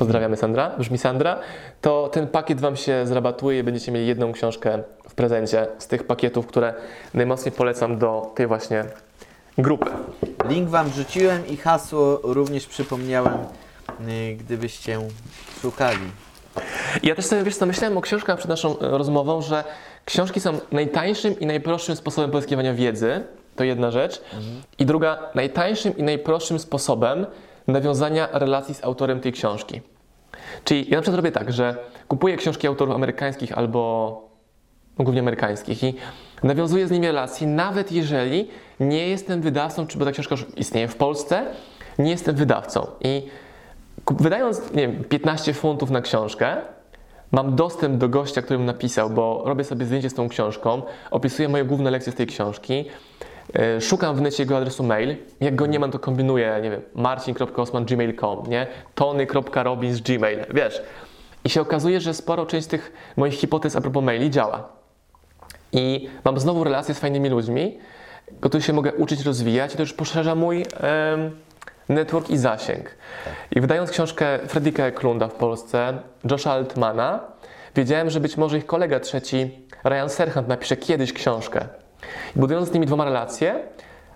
pozdrawiamy Sandra, brzmi Sandra, to ten pakiet Wam się zrabatuje i będziecie mieli jedną książkę w prezencie z tych pakietów, które najmocniej polecam do tej właśnie grupy. Link Wam wrzuciłem i hasło również przypomniałem, y, gdybyście szukali. Ja też sobie, wiesz co, myślałem o książkach przed naszą e, rozmową, że książki są najtańszym i najprostszym sposobem pozyskiwania wiedzy, to jedna rzecz. I druga, najtańszym i najprostszym sposobem nawiązania relacji z autorem tej książki. Czyli ja na przykład robię tak, że kupuję książki autorów amerykańskich albo no, głównie amerykańskich i nawiązuję z nimi relacje, nawet jeżeli nie jestem wydawcą, czy bo ta książka już istnieje w Polsce, nie jestem wydawcą. I wydając, nie wiem, 15 funtów na książkę, mam dostęp do gościa, który mi napisał, bo robię sobie zdjęcie z tą książką, opisuję moje główne lekcje z tej książki, szukam w necie jego adresu mail, jak go nie mam, to kombinuję, nie wiem, marcin.osman.gmail.com, nie? tony.robins.gmail, wiesz. I się okazuje, że sporo część tych moich hipotez a propos maili działa. I mam znowu relacje z fajnymi ludźmi, których się mogę uczyć, rozwijać i to już poszerza mój network i zasięg. I wydając książkę Fredrika Eklunda w Polsce, Josha Altmana, wiedziałem, że być może ich kolega trzeci, Ryan Serhant, napisze kiedyś książkę. Budując z nimi dwoma relacje,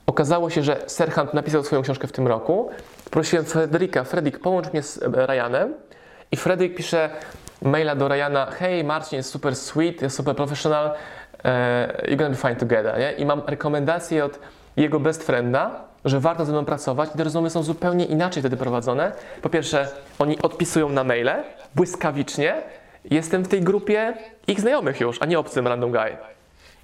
okazało się, że Serhant napisał swoją książkę w tym roku. Prosiłem Fredrika, Fredrik, połącz mnie z e, Ryanem. I Fredrik pisze maila do Ryana, hej Marcin, jest super sweet, jest super professional, e, you're gonna be fine together, nie? I mam rekomendację od jego best frienda, że warto ze mną pracować i te rozmowy są zupełnie inaczej wtedy prowadzone. Po pierwsze, oni odpisują na maile, błyskawicznie, jestem w tej grupie ich znajomych już, a nie obcym random guy.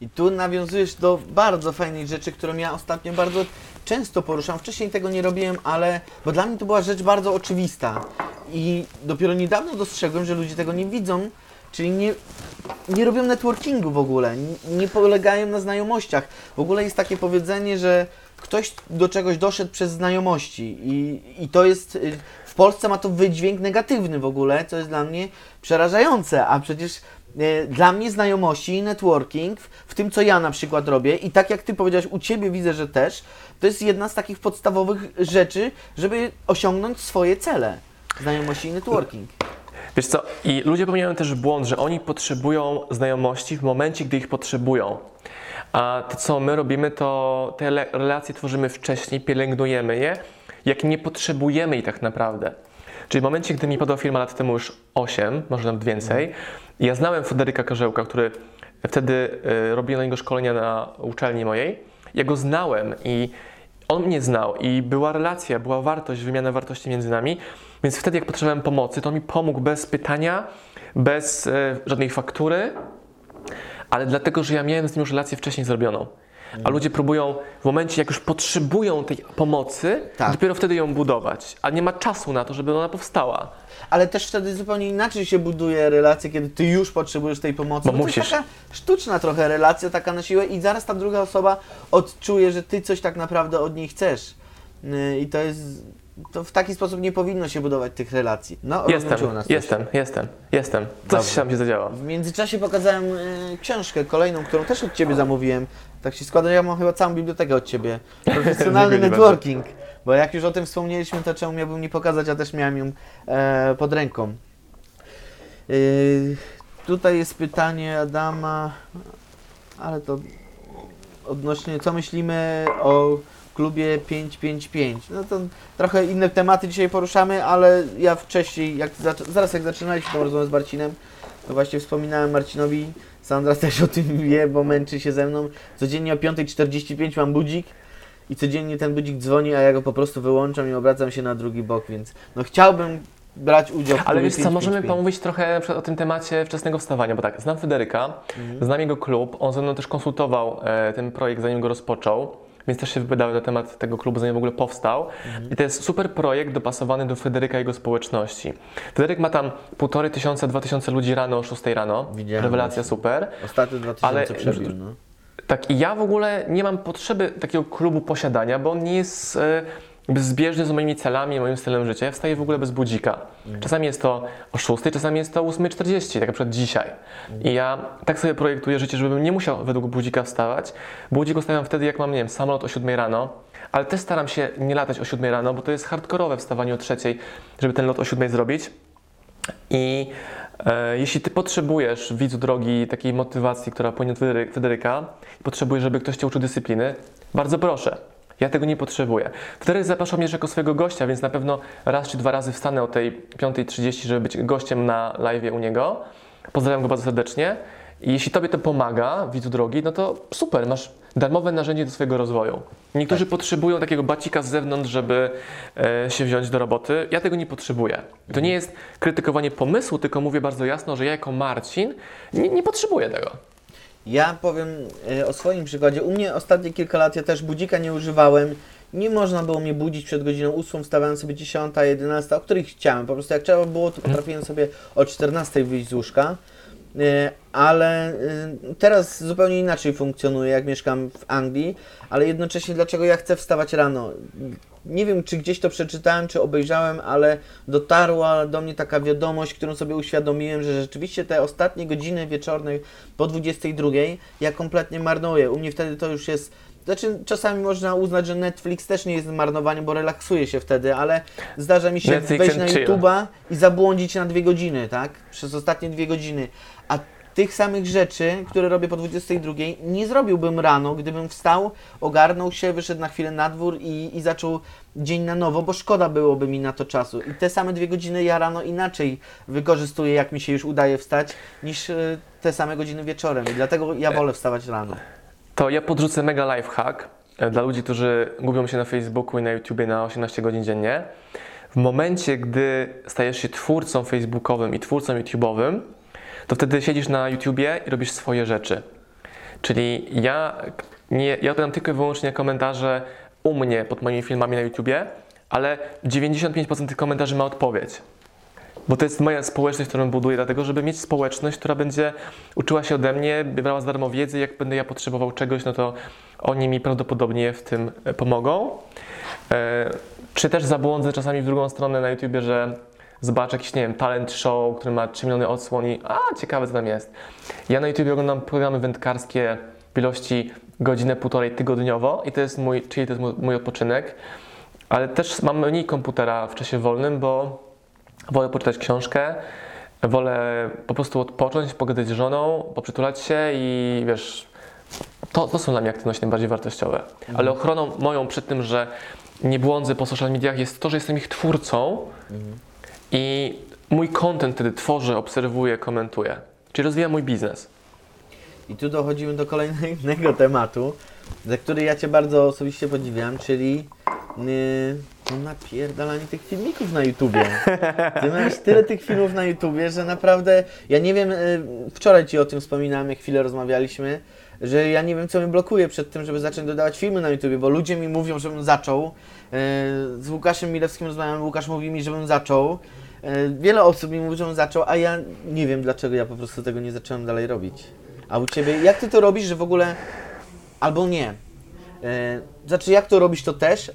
I tu nawiązujesz do bardzo fajnej rzeczy, którą ja ostatnio bardzo często poruszam. Wcześniej tego nie robiłem, ale bo dla mnie to była rzecz bardzo oczywista. I dopiero niedawno dostrzegłem, że ludzie tego nie widzą, czyli nie, nie robią networkingu w ogóle, nie, polegają na znajomościach. W ogóle jest takie powiedzenie, że ktoś do czegoś doszedł przez znajomości i, i to jest, y, w Polsce ma to wydźwięk negatywny w ogóle, co jest dla mnie przerażające, a przecież dla mnie znajomości networking, w, tym co ja na przykład robię i tak jak Ty powiedziałeś, u Ciebie widzę, że też, to jest jedna z takich podstawowych rzeczy, żeby osiągnąć swoje cele. Znajomości i networking. Wiesz co, i ludzie popełniają też błąd, że oni potrzebują znajomości w momencie, gdy ich potrzebują. A to, co my robimy, to te relacje tworzymy wcześniej, pielęgnujemy je, jak nie potrzebujemy ich tak naprawdę. Czyli w momencie, gdy mi podała firma lat temu już 8, może nawet więcej, ja znałem Federyka Karzełka, który wtedy y, robił na niego szkolenia na uczelni mojej. Ja go znałem i on mnie znał i była relacja, była wartość, wymiana wartości między nami, więc wtedy jak potrzebowałem pomocy, to on mi pomógł bez pytania, bez e, żadnej faktury, ale dlatego, że ja miałem z nim już relację wcześniej zrobioną. A ludzie próbują w momencie, jak już potrzebują tej pomocy, Tak. dopiero wtedy ją budować, a nie ma czasu na to, żeby ona powstała. Ale też wtedy zupełnie inaczej się buduje relacje, kiedy ty już potrzebujesz tej pomocy. Bo to jest musisz. taka sztuczna trochę relacja, taka na siłę i zaraz ta druga osoba odczuje, że ty coś tak naprawdę od niej chcesz. Yy, I to jest... To w taki sposób nie powinno się budować tych relacji. No, Jestem, jestem, jestem, jestem. Dobrze. Coś tam się zadziało. W międzyczasie pokazałem y, książkę kolejną, którą też od Ciebie zamówiłem. Tak się składa, że ja mam chyba całą bibliotekę od Ciebie. Profesjonalny networking. Bo jak już o tym wspomnieliśmy, to czemu miałbym nie pokazać, a też miałem ją e, pod ręką. Y, tutaj jest pytanie Adama, ale to odnośnie, co myślimy o klubie 555. No to trochę inne tematy dzisiaj poruszamy, ale ja wcześniej, jak zaraz jak zaczynaliśmy tą rozmowę z Marcinem, to właśnie wspominałem Marcinowi, Sandra też o tym wie, bo męczy się ze mną. Codziennie o 5.45 mam budzik i codziennie ten budzik dzwoni, a ja go po prostu wyłączam i obracam się na drugi bok, więc no chciałbym brać udział w Ale wiesz co, możemy 555. pomówić trochę o tym temacie wczesnego wstawania, bo tak, znam Federyka, znam jego klub, on ze mną też konsultował e, ten projekt, zanim go rozpoczął, więc też się wypowiadałem na temat tego klubu, zanim w ogóle powstał. I to jest super projekt dopasowany do Federyka i jego społeczności. Federyk ma tam półtorej tysiąca, dwa tysiące ludzi rano o 6 rano, Widziałem rewelacja właśnie. super. Ostatnio 2000 Ale- przebił, no. Tak, i ja w ogóle nie mam potrzeby takiego klubu posiadania, bo on nie jest e, zbieżny z moimi celami, moim stylem życia. Ja wstaję w ogóle bez budzika. Czasami jest to o 6, czasami jest to o 8.40, tak jak na przykład dzisiaj. I ja tak sobie projektuję życie, żebym nie musiał według budzika wstawać. Budzik ustawiam wtedy, jak mam, nie wiem, samolot o 7 rano, ale też staram się nie latać o 7 rano, bo to jest hardkorowe wstawanie o 3, żeby ten lot o 7 zrobić. I jeśli ty potrzebujesz, widzu drogi, takiej motywacji, która płynie od Federy- Federyka, potrzebujesz, żeby ktoś cię uczył dyscypliny, bardzo proszę. Ja tego nie potrzebuję. Wtedy zapraszał mnie jako swojego gościa, więc na pewno raz czy dwa razy wstanę o tej 5.30, żeby być gościem na live u niego. Pozdrawiam go bardzo serdecznie. I jeśli Tobie to pomaga, widzu drogi, no to super, masz darmowe narzędzie do swojego rozwoju. Niektórzy potrzebują takiego bacika z zewnątrz, żeby e, się wziąć do roboty. Ja tego nie potrzebuję. To nie jest krytykowanie pomysłu, tylko mówię bardzo jasno, że ja jako Marcin nie, nie potrzebuję tego. Ja powiem e, o swoim przykładzie. U mnie ostatnie kilka lat ja też budzika nie używałem. Nie można było mnie budzić przed godziną 8, wstawałem sobie 10, 11, o których chciałem. Po prostu jak trzeba było, to potrafiłem sobie o 14 wyjść z łóżka. E, Ale e, teraz zupełnie inaczej funkcjonuję, jak mieszkam w Anglii, ale jednocześnie dlaczego ja chcę wstawać rano? Nie wiem, czy gdzieś to przeczytałem, czy obejrzałem, ale dotarła do mnie taka wiadomość, którą sobie uświadomiłem, że rzeczywiście te ostatnie godziny wieczorne po 22 ja kompletnie marnuję. U mnie wtedy to już jest. Znaczy, czasami można uznać, że Netflix też nie jest marnowaniem, bo relaksuje się wtedy, ale zdarza mi się Netflix wejść na. YouTube'a i zabłądzić na dwie godziny, tak? Przez ostatnie dwie godziny. A tych samych rzeczy, które robię po 22, nie zrobiłbym rano, gdybym wstał, ogarnął się, wyszedł na chwilę na dwór i, i zaczął dzień na nowo, bo szkoda byłoby mi na to czasu. I te same dwie godziny ja rano inaczej wykorzystuję, jak mi się już udaje wstać, niż e, te same godziny wieczorem. I dlatego ja wolę wstawać rano. To ja podrzucę mega lifehack e, dla ludzi, którzy gubią się na Facebooku i na YouTubie na 18 godzin dziennie. W momencie, gdy stajesz się twórcą facebookowym i twórcą YouTube'owym, to wtedy siedzisz na YouTubie i robisz swoje rzeczy. Czyli ja, nie, ja odpowiadam tylko i wyłącznie komentarze u mnie pod moimi filmami na YouTubie, ale 95% tych komentarzy ma odpowiedź. Bo to jest moja społeczność, którą buduję, dlatego żeby mieć społeczność, która będzie uczyła się ode mnie, brała za darmo wiedzy, jak będę ja potrzebował czegoś, no to oni mi prawdopodobnie w tym e, pomogą. E, czy też zabłądzę czasami w drugą stronę na YouTubie, że zobaczę jakiś, nie wiem, talent show, który ma 3 miliony odsłon i a, ciekawe co tam jest. Ja na YouTubie oglądam programy wędkarskie w ilości godzinę, półtorej tygodniowo i to jest mój, czyli to jest mój, mój odpoczynek. Ale też mam mniej komputera w czasie wolnym, bo wolę poczytać książkę, wolę po prostu odpocząć, pogadać z żoną, poprzytulać się i wiesz, to, to są dla mnie aktywności najbardziej wartościowe. Ale ochroną moją przed tym, że nie błądzę po social mediach jest to, że jestem ich twórcą i mój content wtedy tworzę, obserwuję, komentuję. Czyli rozwijam mój biznes. I tu dochodzimy do kolejnego tematu, za który ja Cię bardzo osobiście podziwiam, czyli yy, no napierdalanie tych filmików na YouTubie. Ty miałeś tyle tych filmów na YouTubie, że naprawdę, ja nie wiem, yy, wczoraj Ci o tym wspominałem, jak chwilę rozmawialiśmy, że ja nie wiem, co mnie blokuje przed tym, żeby zacząć dodawać filmy na YouTubie, bo ludzie mi mówią, żebym zaczął. Yy, z Łukaszem Milewskim rozmawiam, Łukasz mówi mi, żebym zaczął. Yy, Wiele osób mi mówi, żebym zaczął, a ja nie wiem, dlaczego ja po prostu tego nie zacząłem dalej robić. A u Ciebie, jak Ty to robisz, że w ogóle, albo nie, znaczy jak to robisz to też,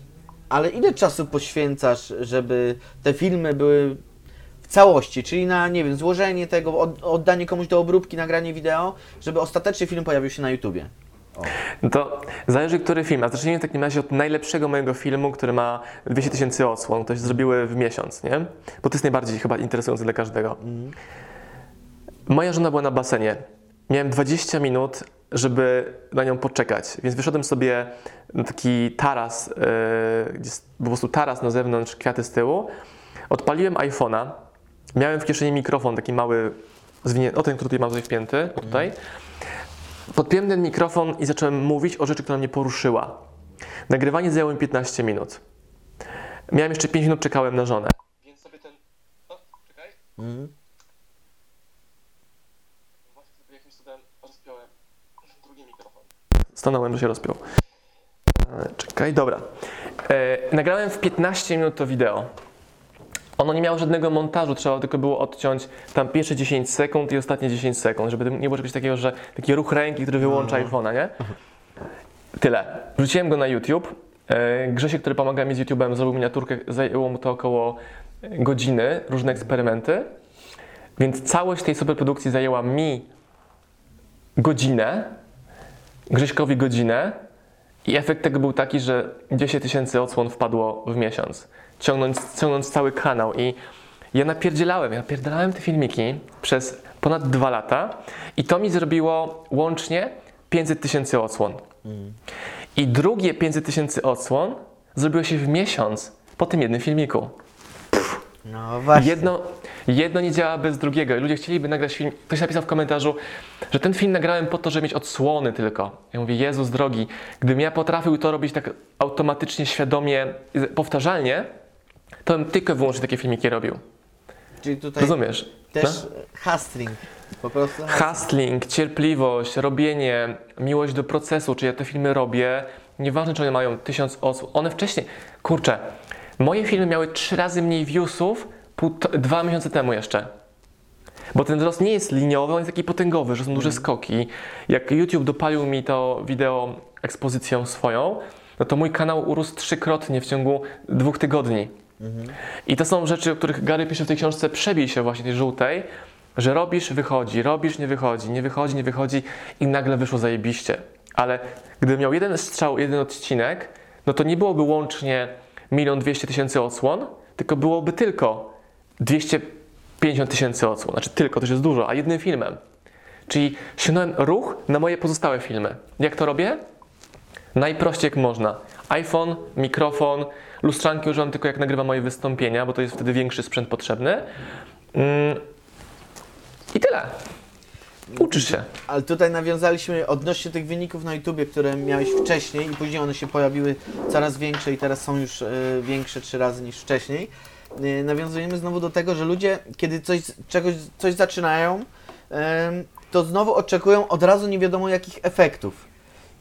ale ile czasu poświęcasz, żeby te filmy były w całości, czyli na, nie wiem, złożenie tego, od, oddanie komuś do obróbki, nagranie wideo, żeby ostatecznie film pojawił się na YouTubie? No to zależy, który film. A zacznijmy w takim razie od najlepszego mojego filmu, który ma 200 tysięcy odsłon. To się zrobiły w miesiąc, nie? Bo to jest najbardziej chyba interesujące dla każdego. Moja żona była na basenie. Miałem 20 minut, żeby na nią poczekać, więc wyszedłem sobie na taki taras, yy, gdzie jest po prostu taras na zewnątrz, kwiaty z tyłu. Odpaliłem iPhone'a. Miałem w kieszeni mikrofon, taki mały, o ten, który tutaj mam tutaj wpięty, tutaj. Podpiąłem ten mikrofon i zacząłem mówić o rzeczy, która mnie poruszyła. Nagrywanie zajęło mi 15 minut. Miałem jeszcze 5 minut, czekałem na żonę. Więc sobie ten. O, czekaj. Mhm. Właśnie sobie jakimś cudem rozpiąłem drugi mikrofon. Stanąłem, że się rozpiął. E, Czekaj, dobra. E, nagrałem w 15 minut to wideo. Ono nie miało żadnego montażu, trzeba tylko było odciąć tam pierwsze 10 sekund i ostatnie 10 sekund, żeby nie było czegoś takiego, że taki ruch ręki, który wyłącza iPhone'a, nie? Tyle. Wrzuciłem go na YouTube. E, Grzesiek, który pomaga mi z YouTube'em, zrobił miniaturkę, zajęło mu to około godziny, różne eksperymenty. Więc całość tej superprodukcji zajęła mi godzinę, Grześkowi godzinę i efekt tego był taki, że 10 tysięcy odsłon wpadło w miesiąc, ciągnąc, ciągnąc cały kanał i ja napierdzielałem, ja napierdalałem te filmiki przez ponad dwa lata i to mi zrobiło łącznie 500 tysięcy odsłon. I drugie 500 tysięcy odsłon zrobiło się w miesiąc po tym jednym filmiku. No właśnie. Jedno, jedno nie działa bez drugiego. Ludzie chcieliby nagrać film. Ktoś napisał w komentarzu, że ten film nagrałem po to, żeby mieć odsłony tylko. Ja mówię, Jezus drogi, gdybym ja potrafił to robić tak automatycznie, świadomie, powtarzalnie, to bym tylko i wyłącznie takie filmiki robił. Czyli tutaj Rozumiesz? też No? hustling. Po prostu Hustling, cierpliwość, robienie, miłość do procesu, czy ja te filmy robię, nieważne czy one mają tysiąc osób, one wcześniej, kurczę, moje filmy miały trzy razy mniej viewsów dwa miesiące temu jeszcze. Bo ten wzrost nie jest liniowy, on jest taki potęgowy, że są duże skoki. Jak YouTube dopalił mi to wideo ekspozycją swoją, no to mój kanał urósł trzykrotnie w ciągu dwóch tygodni. I to są rzeczy, o których Gary pisze w tej książce, przebij się właśnie tej żółtej, że robisz, wychodzi, robisz, nie wychodzi, nie wychodzi, nie wychodzi i nagle wyszło zajebiście. Ale gdybym miał jeden strzał, jeden odcinek, no to nie byłoby łącznie milion dwieście tysięcy odsłon, tylko byłoby tylko 250 tysięcy odsłon. Znaczy tylko, to już jest dużo, a jednym filmem. Czyli ściągnąłem ruch na moje pozostałe filmy. Jak to robię? Najprościej jak można. iPhone, mikrofon, lustrzanki używam tylko jak nagrywam moje wystąpienia, bo to jest wtedy większy sprzęt potrzebny. Mm. I tyle. Uczysz się. Ale tutaj nawiązaliśmy odnośnie tych wyników na YouTubie, które miałeś wcześniej i później one się pojawiły coraz większe i teraz są już e, większe trzy razy niż wcześniej. E, nawiązujemy znowu do tego, że ludzie, kiedy coś, czegoś, coś zaczynają, em, to znowu oczekują od razu nie wiadomo jakich efektów.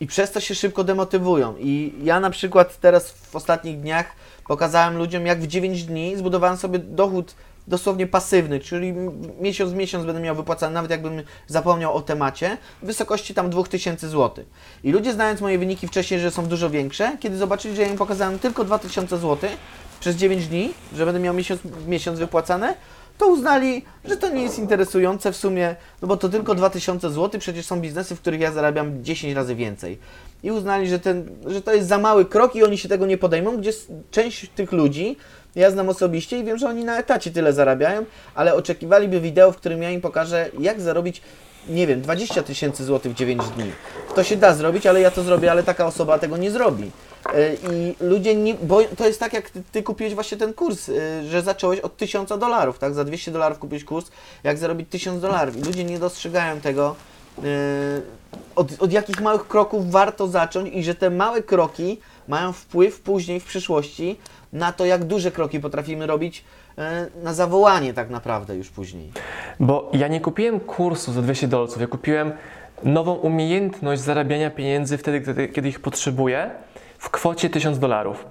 I przez to się szybko demotywują. I ja na przykład teraz w ostatnich dniach pokazałem ludziom, jak w 9 dni zbudowałem sobie dochód dosłownie pasywny, czyli miesiąc w miesiąc będę miał wypłacany, nawet jakbym zapomniał o temacie, w wysokości tam 2000 zł. I ludzie znając moje wyniki wcześniej, że są dużo większe, kiedy zobaczyli, że ja im pokazałem tylko 2000 zł przez 9 dni, że będę miał miesiąc, miesiąc wypłacane, to uznali, że to nie jest interesujące w sumie, no bo to tylko 2000 zł, przecież są biznesy, w których ja zarabiam 10 razy więcej. I uznali, że, ten, że to jest za mały krok i oni się tego nie podejmą, gdzie część tych ludzi ja znam osobiście i wiem, że oni na etacie tyle zarabiają, ale oczekiwaliby wideo, w którym ja im pokażę, jak zarobić, nie wiem, 20 tysięcy złotych w 9 dni. To się da zrobić, ale ja to zrobię, ale taka osoba tego nie zrobi. E, I ludzie nie, bo to jest tak, jak ty, ty kupiłeś właśnie ten kurs, e, że zacząłeś od 1000 dolarów, tak? Za 200 dolarów kupiłeś kurs, jak zarobić 1000 dolarów. I ludzie nie dostrzegają tego, e, od, od jakich małych kroków warto zacząć i że te małe kroki mają wpływ później w przyszłości na to, jak duże kroki potrafimy robić e, na zawołanie tak naprawdę już później. Bo ja nie kupiłem kursu za 200 dolców, ja kupiłem nową umiejętność zarabiania pieniędzy wtedy, kiedy, ich potrzebuję, w kwocie 1000 dolarów.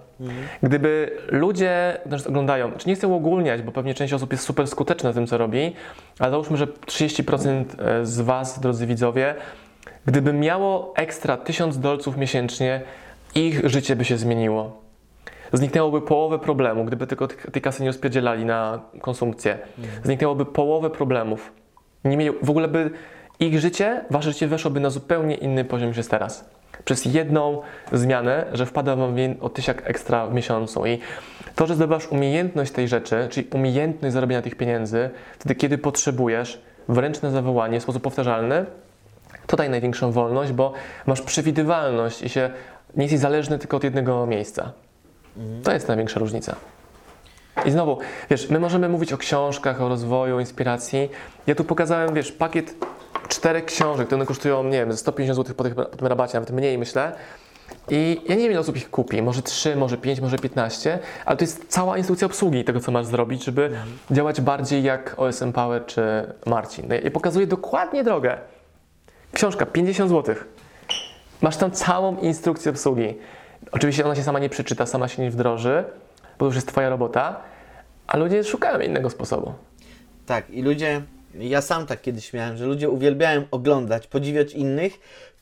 Gdyby ludzie nas oglądają, czy nie chcę uogólniać, bo pewnie część osób jest super skuteczna w tym, co robi, ale załóżmy, że 30% z Was, drodzy widzowie, gdyby miało ekstra 1000 dolców miesięcznie, ich życie by się zmieniło. Zniknęłoby połowę problemu, gdyby tylko tej kasy nie rozpierdzielali na konsumpcję. Zniknęłoby połowę problemów. Nie mieli, w ogóle by ich życie, wasze życie weszłoby na zupełnie inny poziom niż jest teraz. Przez jedną zmianę, że wpada wam o tysiak ekstra w miesiącu. I to, że zdobywasz umiejętność tej rzeczy, czyli umiejętność zarobienia tych pieniędzy, wtedy kiedy potrzebujesz, wręcz na zawołanie, w sposób powtarzalny, to daje największą wolność, bo masz przewidywalność i się nie jesteś zależny tylko od jednego miejsca. To jest największa różnica. I znowu, wiesz, my możemy mówić o książkach, o rozwoju, inspiracji. Ja tu pokazałem, wiesz, pakiet czterech książek, które kosztują, nie wiem, ze 150 zł po, tych, po tym rabacie, nawet mniej myślę. I ja nie wiem, ile osób ich kupi, może 3, może 5, może 15, ale to jest cała instrukcja obsługi tego, co masz zrobić, żeby działać bardziej jak OSM Power czy Marcin. No I pokazuje dokładnie drogę. Książka 50 zł. Masz tam całą instrukcję obsługi. Oczywiście ona się sama nie przeczyta, sama się nie wdroży, bo to już jest Twoja robota, a ludzie szukają innego sposobu. Tak, i ludzie, ja sam tak kiedyś miałem, że ludzie uwielbiają oglądać, podziwiać innych,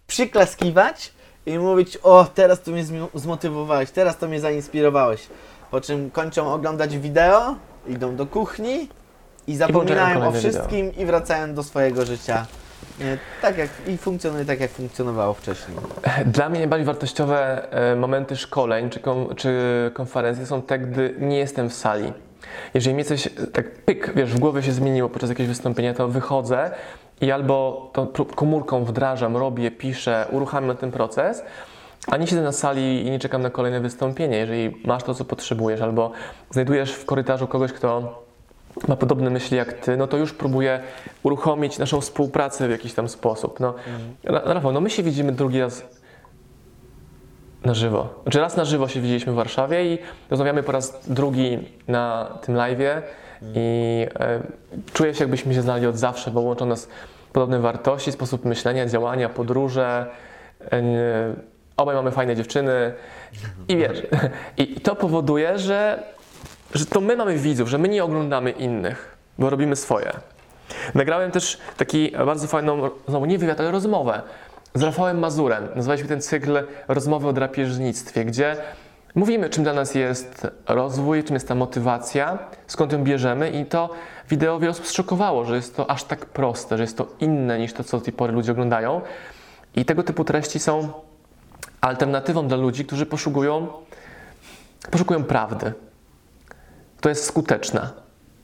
przyklaskiwać i mówić, o teraz tu mnie zmotywowałeś, teraz to mnie zainspirowałeś. Po czym kończą oglądać wideo, idą do kuchni i zapominają o kolejne wszystkim i wracają do swojego życia. E, Tak jak, i funkcjonuje tak, jak funkcjonowało wcześniej. Dla mnie najbardziej wartościowe e, momenty szkoleń czy, kon, czy konferencji są te, gdy nie jestem w sali. Jeżeli mi coś e, tak pyk, wiesz, w głowie się zmieniło podczas jakiegoś wystąpienia, to wychodzę i albo tą komórką wdrażam, robię, piszę, uruchamiam ten proces, ani siedzę na sali i nie czekam na kolejne wystąpienie. Jeżeli masz to, co potrzebujesz, albo znajdujesz w korytarzu kogoś, kto ma podobne myśli jak ty, no to już próbuję uruchomić naszą współpracę w jakiś tam sposób. No, Ra- Rafał, no my się widzimy drugi raz na żywo. Znaczy raz na żywo się widzieliśmy w Warszawie i rozmawiamy po raz drugi na tym live'ie i e, czuję się jakbyśmy się znali od zawsze, bo łączą nas podobne wartości, sposób myślenia, działania, podróże. E, obaj mamy fajne dziewczyny i wiesz, i to powoduje, że, że to my mamy widzów, że my nie oglądamy innych, bo robimy swoje. Nagrałem też taki bardzo fajną, znowu nie wywiad, ale rozmowę z Rafałem Mazurem. Nazwaliśmy ten cykl Rozmowy o drapieżnictwie, gdzie mówimy, czym dla nas jest rozwój, czym jest ta motywacja, skąd ją bierzemy i to wideo wiele osób zszokowało, że jest to aż tak proste, że jest to inne niż to, co do tej pory ludzie oglądają. I tego typu treści są alternatywą dla ludzi, którzy poszukują, poszukują prawdy. To jest skuteczna.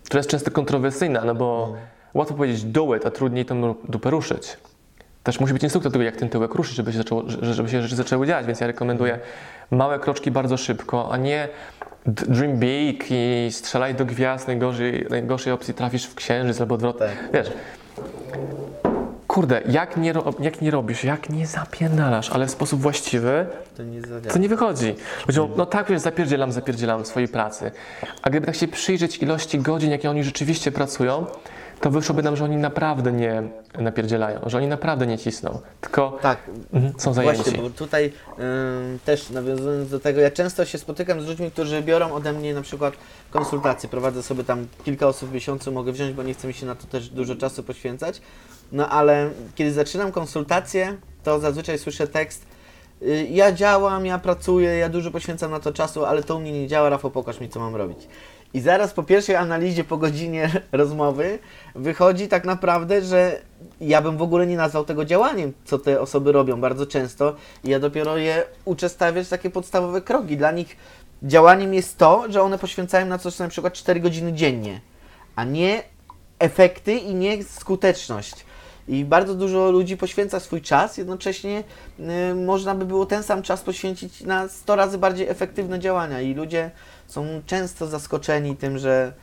To jest często kontrowersyjna, no bo łatwo powiedzieć do it, a trudniej tą dupę ruszyć. Też musi być instruktor tego, jak ten tyłek ruszyć, żeby się, zaczęło, że- żeby się rzeczy zaczęły dziać, więc ja rekomenduję małe kroczki bardzo szybko, a nie dream big i strzelaj do gwiazd, najgorzej, najgorszej opcji trafisz w księżyc albo odwrotnie. Tak. Wiesz, kurde, jak nie, jak nie robisz, jak nie zapierdalasz, ale w sposób właściwy, To nie to nie wychodzi. Ludzie mówią, no tak, wiesz, zapierdzielam, zapierdzielam w swojej pracy. A gdyby tak się przyjrzeć ilości godzin, jakie oni rzeczywiście pracują, to wyszłoby nam, że oni naprawdę nie napierdzielają, że oni naprawdę nie cisną, tylko Tak, mhm, są zajęci. Właśnie, bo tutaj ym, też nawiązując do tego, ja często się spotykam z ludźmi, którzy biorą ode mnie na przykład konsultacje. Prowadzę sobie tam kilka osób w miesiącu, mogę wziąć, bo nie chce mi się na to też dużo czasu poświęcać. No ale kiedy zaczynam konsultację, to zazwyczaj słyszę tekst y, ja działam, ja pracuję, ja dużo poświęcam na to czasu, ale to u mnie nie działa, Rafał, pokaż mi, co mam robić. I zaraz po pierwszej analizie, po godzinie rozmowy, wychodzi tak naprawdę, że ja bym w ogóle nie nazwał tego działaniem, co te osoby robią bardzo często. I ja dopiero je uczę stawiać takie podstawowe kroki. Dla nich działaniem jest to, że one poświęcają na coś na przykład 4 godziny dziennie, a nie efekty i nie skuteczność. I bardzo dużo ludzi poświęca swój czas, jednocześnie y, można by było ten sam czas poświęcić na 100 razy bardziej efektywne działania. I ludzie są często zaskoczeni tym, że,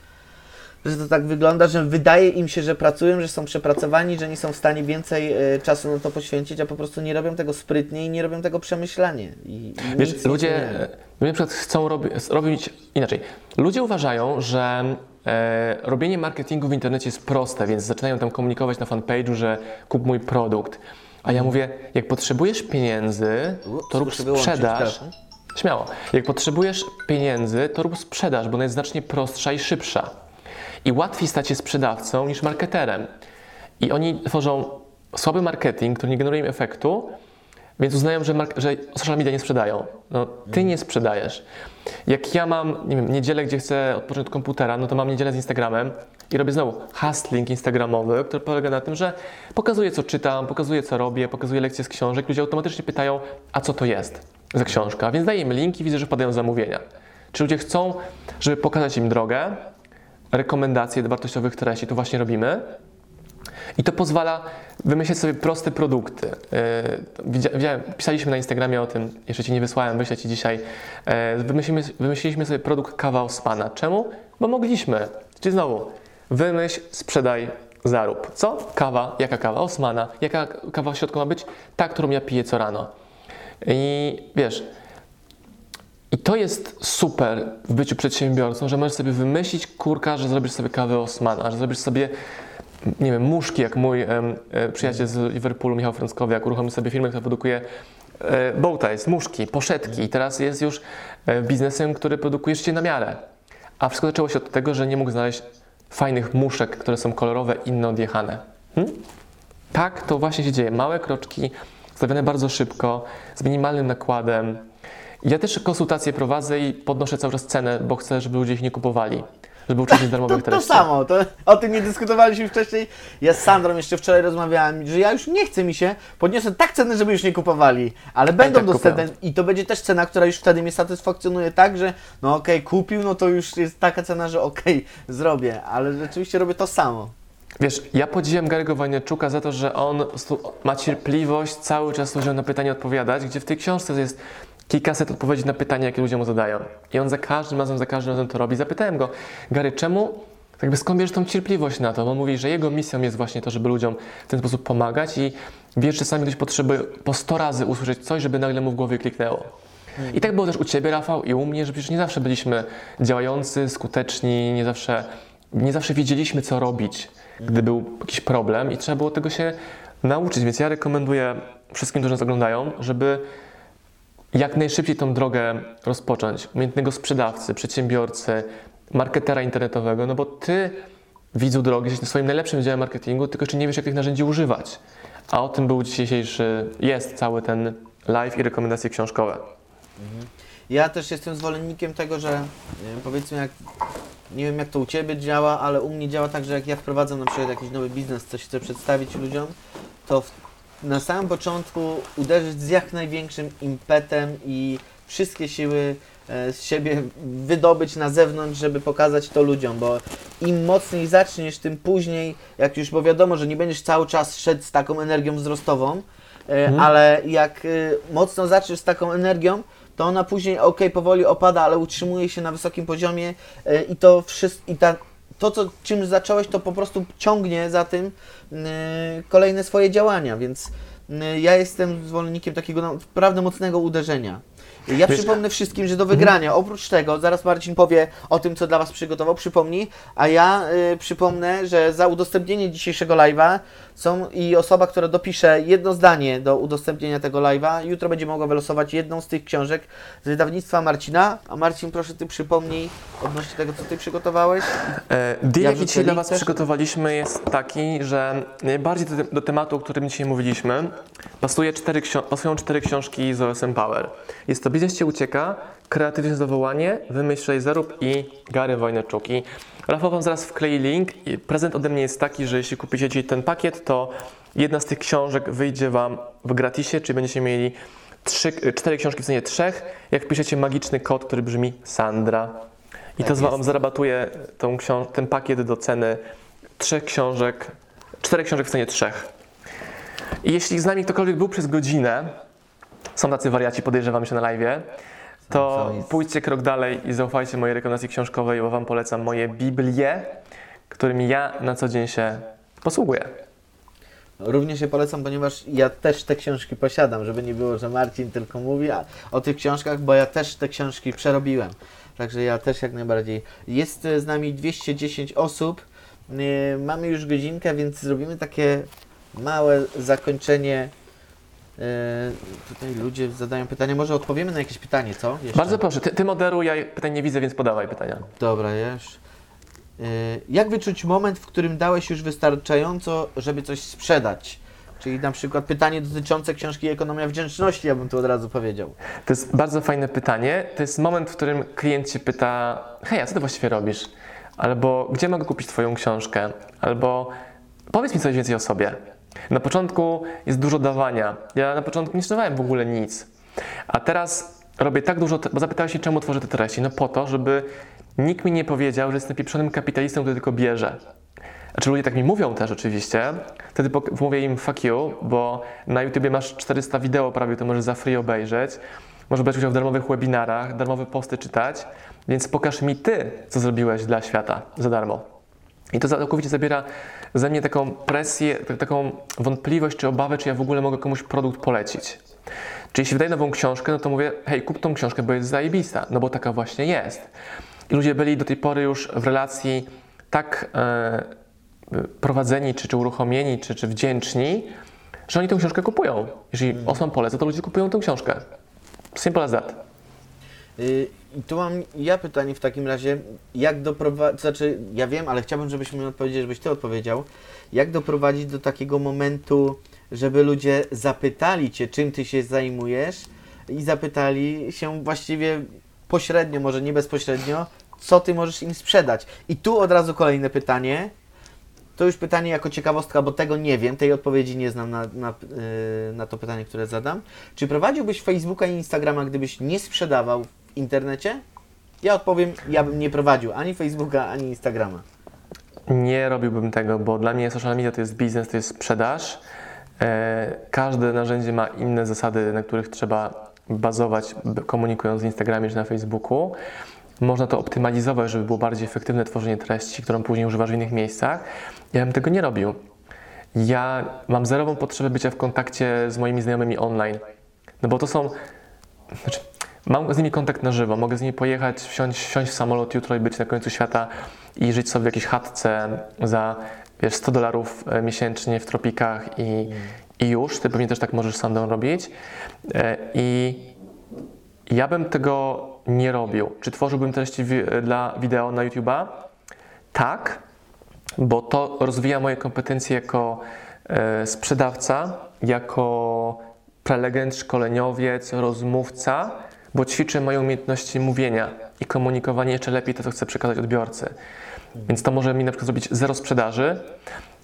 że to tak wygląda, że wydaje im się, że pracują, że są przepracowani, że nie są w stanie więcej y, czasu na to poświęcić, a po prostu nie robią tego sprytnie i nie robią tego przemyślanie. I, i Wiesz, ludzie, e, na przykład chcą robi, robić inaczej. Ludzie uważają, że e, robienie marketingu w internecie jest proste, więc zaczynają tam komunikować na fanpage'u, że kup mój produkt. A ja mówię, jak potrzebujesz pieniędzy, Ups, to rób wyłączyć sprzedaż. telefon. Śmiało. Jak potrzebujesz pieniędzy, to rób sprzedaż, bo ona jest znacznie prostsza i szybsza. I łatwiej stać się sprzedawcą niż marketerem. I oni tworzą słaby marketing, który nie generuje im efektu, więc uznają, że, mark- że social media nie sprzedają. No, ty nie sprzedajesz. Jak ja mam, nie wiem, niedzielę, gdzie chcę odpocząć od komputera, no to mam niedzielę z Instagramem i robię znowu hustling instagramowy, który polega na tym, że pokazuję, co czytam, pokazuję, co robię, pokazuję lekcje z książek. Ludzie automatycznie pytają, a co to jest za książka? Więc daję im linki, widzę, że wpadają zamówienia. Czy ludzie chcą, żeby pokazać im drogę, rekomendacje do wartościowych treści, to właśnie robimy. I to pozwala wymyślić sobie proste produkty. Widzia- widziałem, pisaliśmy na Instagramie o tym, jeszcze Ci nie wysłałem, wyślę Ci dzisiaj. Wymyślimy, wymyśliliśmy sobie produkt kawa Osmana. Czemu? Bo mogliśmy. Czyli znowu, wymyśl, sprzedaj, zarób. Co? Kawa. Jaka kawa? Osmana. Jaka kawa w środku ma być? Ta, którą ja piję co rano. I wiesz, i to jest super w byciu przedsiębiorcą, że możesz sobie wymyślić kurka, że zrobisz sobie kawę Osmana, że zrobisz sobie nie wiem, muszki, jak mój e, przyjaciel z Liverpoolu, Michał Frąckowiak, uruchomił sobie firmę, która produkuje e, ties, muszki, poszetki i teraz jest już e, biznesem, który produkuje życie na miarę. A wszystko zaczęło się od tego, że nie mógł znaleźć fajnych muszek, które są kolorowe, inne odjechane. Hm? Tak, to właśnie się dzieje. Małe kroczki, stawiane bardzo szybko, z minimalnym nakładem. Ja też konsultacje prowadzę i podnoszę cały czas cenę, bo chcę, żeby ludzie ich nie kupowali. Żeby uczyć darmowych To, to treści. samo, to, o tym nie dyskutowaliśmy wcześniej. Ja z Sandrą jeszcze wczoraj rozmawiałem, że ja już nie chcę mi się, podniosę tak cenę, żeby już nie kupowali, ale będą tak dostępne i to będzie też cena, która już wtedy mnie satysfakcjonuje tak, że no okej, kupił, no to już jest taka cena, że okej, zrobię, ale rzeczywiście robię to samo. Wiesz, ja podziwiam Gary'ego Wajneczuka za to, że on ma cierpliwość cały czas ludziom na pytanie odpowiadać, gdzie w tej książce jest kilkaset odpowiedzi na pytania, jakie ludzie mu zadają. I on za każdym razem, za każdym razem to robi. Zapytałem go, Gary, czemu, jakby skąd bierzesz tą cierpliwość na to? Bo on mówi, że jego misją jest właśnie to, żeby ludziom w ten sposób pomagać i wie, że czasami ktoś potrzebuje po 100 razy usłyszeć coś, żeby nagle mu w głowie kliknęło. I tak było też u Ciebie, Rafał, i u mnie, że przecież nie zawsze byliśmy działający, skuteczni, nie zawsze, nie zawsze wiedzieliśmy, co robić, gdy był jakiś problem i trzeba było tego się nauczyć. Więc ja rekomenduję wszystkim, którzy nas oglądają, żeby jak najszybciej tą drogę rozpocząć. Umiejętnego sprzedawcy, przedsiębiorcy, marketera internetowego, no bo Ty, widzu drogi, jesteś na swoim najlepszym dziale marketingu, tylko czy nie wiesz, jak tych narzędzi używać. A o tym był dzisiejszy, jest cały ten live i rekomendacje książkowe. Ja też jestem zwolennikiem tego, że powiedzmy jak nie wiem jak to u Ciebie działa, ale u mnie działa tak, że jak ja wprowadzam na przykład jakiś nowy biznes, coś chcę przedstawić ludziom, to na samym początku uderzyć z jak największym impetem i wszystkie siły e, z siebie wydobyć na zewnątrz, żeby pokazać to ludziom, bo im mocniej zaczniesz, tym później, jak już, bo wiadomo, że nie będziesz cały czas szedł z taką energią wzrostową, e, Mhm. ale jak e, mocno zaczniesz z taką energią, to ona później, ok, powoli opada, ale utrzymuje się na wysokim poziomie i to wszystko, i ta, to, co, czym zacząłeś, to po prostu ciągnie za tym e, kolejne swoje działania, więc e, ja jestem zwolennikiem takiego naprawdę mocnego uderzenia. Ja Wiesz- przypomnę wszystkim, że do wygrania, oprócz tego, zaraz Marcin powie o tym, co dla Was przygotował, przypomnij, a ja y, przypomnę, że za udostępnienie dzisiejszego live'a są i osoba, która dopisze jedno zdanie do udostępnienia tego live'a, jutro będzie mogła wylosować jedną z tych książek z wydawnictwa Marcina. A Marcin, proszę Ty przypomnij odnośnie tego, co Ty przygotowałeś. E, Deal, Ja jaki dzisiaj dla Was też. przygotowaliśmy, jest taki, że najbardziej do, do tematu, o którym dzisiaj mówiliśmy, pasuje cztery pasują cztery książki z OSM Power. Jest to Biznes Cię ucieka, Kreatywne zawołanie, Wymyśl, zarób i Gary Wojneczuk. I Rafał Wam zaraz wklei link. I prezent ode mnie jest taki, że jeśli kupicie dzisiaj ten pakiet, to jedna z tych książek wyjdzie Wam w gratisie, czyli będziecie mieli trzy, cztery książki w cenie trzech, jak piszecie magiczny kod, który brzmi Sandra. I Tak to jest. Wam zarabatuje tą książ- ten pakiet do ceny trzech książek, czterech książek w cenie trzech. I jeśli z nami ktokolwiek był przez godzinę, są tacy wariaci, podejrzewam się na live, to pójdźcie krok dalej i zaufajcie mojej rekomendacji książkowej, bo Wam polecam moje Biblie, którymi ja na co dzień się posługuję. Również je polecam, ponieważ ja też te książki posiadam, żeby nie było, że Marcin tylko mówi o tych książkach, bo ja też te książki przerobiłem. Także ja też jak najbardziej. Jest z nami 210 osób. E, Mamy już godzinkę, więc zrobimy takie małe zakończenie. E, Tutaj ludzie zadają pytania. Może odpowiemy na jakieś pytanie, co? Jeszcze? Bardzo proszę, ty, ty moderuj, ja pytań nie widzę, więc podawaj pytania. Dobra, już. Yy, Jak wyczuć moment, w którym dałeś już wystarczająco, żeby coś sprzedać? Czyli na przykład pytanie dotyczące książki Ekonomia Wdzięczności, ja bym tu od razu powiedział. To jest bardzo fajne pytanie. To jest moment, w którym klient cię pyta: Hej, a co ty właściwie robisz? Albo gdzie mogę kupić Twoją książkę? Albo powiedz mi coś więcej o sobie. Na początku jest dużo dawania. Ja na początku nie sprzedawałem w ogóle nic. A teraz robię tak dużo, bo zapytałeś się, czemu tworzę te treści. No po to, żeby nikt mi nie powiedział, że jestem pieprzonym kapitalistą, który tylko bierze. Znaczy ludzie tak mi mówią też oczywiście, wtedy mówię im fuck you, bo na YouTubie masz 400 wideo prawie, to możesz za free obejrzeć, możesz brać udział w darmowych webinarach, darmowe posty czytać, więc pokaż mi ty, co zrobiłeś dla świata za darmo. I to całkowicie zabiera ze mnie taką presję, tak- taką wątpliwość czy obawę, czy ja w ogóle mogę komuś produkt polecić. Czy jeśli wydaję nową książkę, no to mówię, hej, kup tą książkę, bo jest zajebista, no bo taka właśnie jest. I ludzie byli do tej pory już w relacji tak e, prowadzeni, czy, czy uruchomieni, czy, czy wdzięczni, że oni tę książkę kupują. Jeżeli Osman poleca, to ludzie kupują tę książkę. Simple as that. Yy, I tu mam ja pytanie w takim razie, jak doprowadzić, znaczy ja wiem, ale chciałbym, żebyś mi odpowiedział, żebyś Ty odpowiedział, jak doprowadzić do takiego momentu, żeby ludzie zapytali Cię, czym Ty się zajmujesz i zapytali się właściwie pośrednio, może nie bezpośrednio, co Ty możesz im sprzedać. I tu od razu kolejne pytanie, to już pytanie jako ciekawostka, bo tego nie wiem, tej odpowiedzi nie znam na, na, yy, na to pytanie, które zadam. Czy prowadziłbyś Facebooka i Instagrama, gdybyś nie sprzedawał internecie? Ja odpowiem, ja bym nie prowadził ani Facebooka, ani Instagrama. Nie robiłbym tego, bo dla mnie social media to jest biznes, to jest sprzedaż. E, Każde narzędzie ma inne zasady, na których trzeba bazować, komunikując w Instagramie czy na Facebooku. Można to optymalizować, żeby było bardziej efektywne tworzenie treści, którą później używasz w innych miejscach. Ja bym tego nie robił. Ja mam zerową potrzebę bycia w kontakcie z moimi znajomymi online. No bo to są. Znaczy, mam z nimi kontakt na żywo, mogę z nimi pojechać, wsiąść, wsiąść w samolot jutro i być na końcu świata i żyć sobie w jakiejś chatce za wiesz, 100 dolarów e, miesięcznie w tropikach i, i już. Ty pewnie też tak możesz sam robić. E, I ja bym tego nie robił. Czy tworzyłbym treści wi- dla wideo na YouTube'a? Tak, bo to rozwija moje kompetencje jako e, sprzedawca, jako prelegent, szkoleniowiec, rozmówca, bo ćwiczę moje umiejętności mówienia i komunikowania jeszcze lepiej to, co chcę przekazać odbiorcy. Więc to może mi na przykład zrobić zero sprzedaży.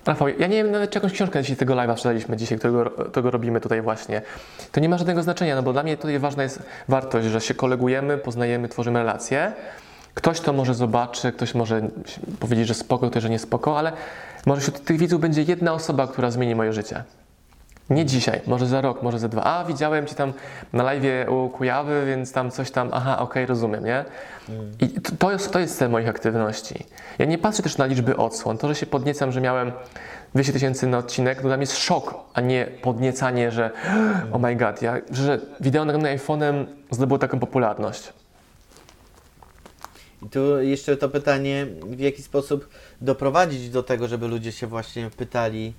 Rafał, ja nie wiem nawet, czy jakąś książkę dzisiaj tego live'a sprzedaliśmy dzisiaj, którego robimy tutaj właśnie. To nie ma żadnego znaczenia, no bo dla mnie tutaj ważna jest wartość, że się kolegujemy, poznajemy, tworzymy relacje. Ktoś to może zobaczy, ktoś może powiedzieć, że spoko, ktoś, że nie spoko, ale może wśród tych widzów będzie jedna osoba, która zmieni moje życie. Nie dzisiaj, może za rok, może za dwa. A, widziałem cię tam na live u Kujawy, więc tam coś tam, aha, okej, rozumiem, nie? I to- jest, to jest cel moich aktywności. Ja nie patrzę też na liczby odsłon. To, że się podniecam, że miałem 200 tysięcy na odcinek, to dla mnie jest szok, a nie podniecanie, że oh my god, ja, że wideo nagrane iPhone'em zdobyło taką popularność. I tu jeszcze to pytanie, w jaki sposób doprowadzić do tego, żeby ludzie się właśnie pytali,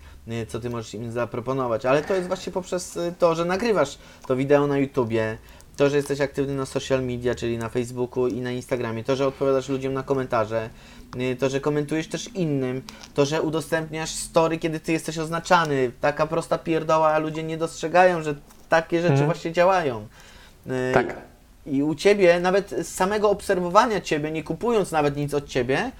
co ty możesz im zaproponować. Ale to jest właśnie poprzez y, to, że nagrywasz to wideo na YouTubie, to, że jesteś aktywny na social media, czyli na Facebooku i na Instagramie, to, że odpowiadasz ludziom na komentarze, y, to, że komentujesz też innym, to, że udostępniasz story, kiedy ty jesteś oznaczany. Taka prosta pierdoła, a ludzie nie dostrzegają, że takie rzeczy Mhm. właśnie działają. Y, Tak. i u ciebie, nawet z samego obserwowania ciebie, nie kupując nawet nic od ciebie,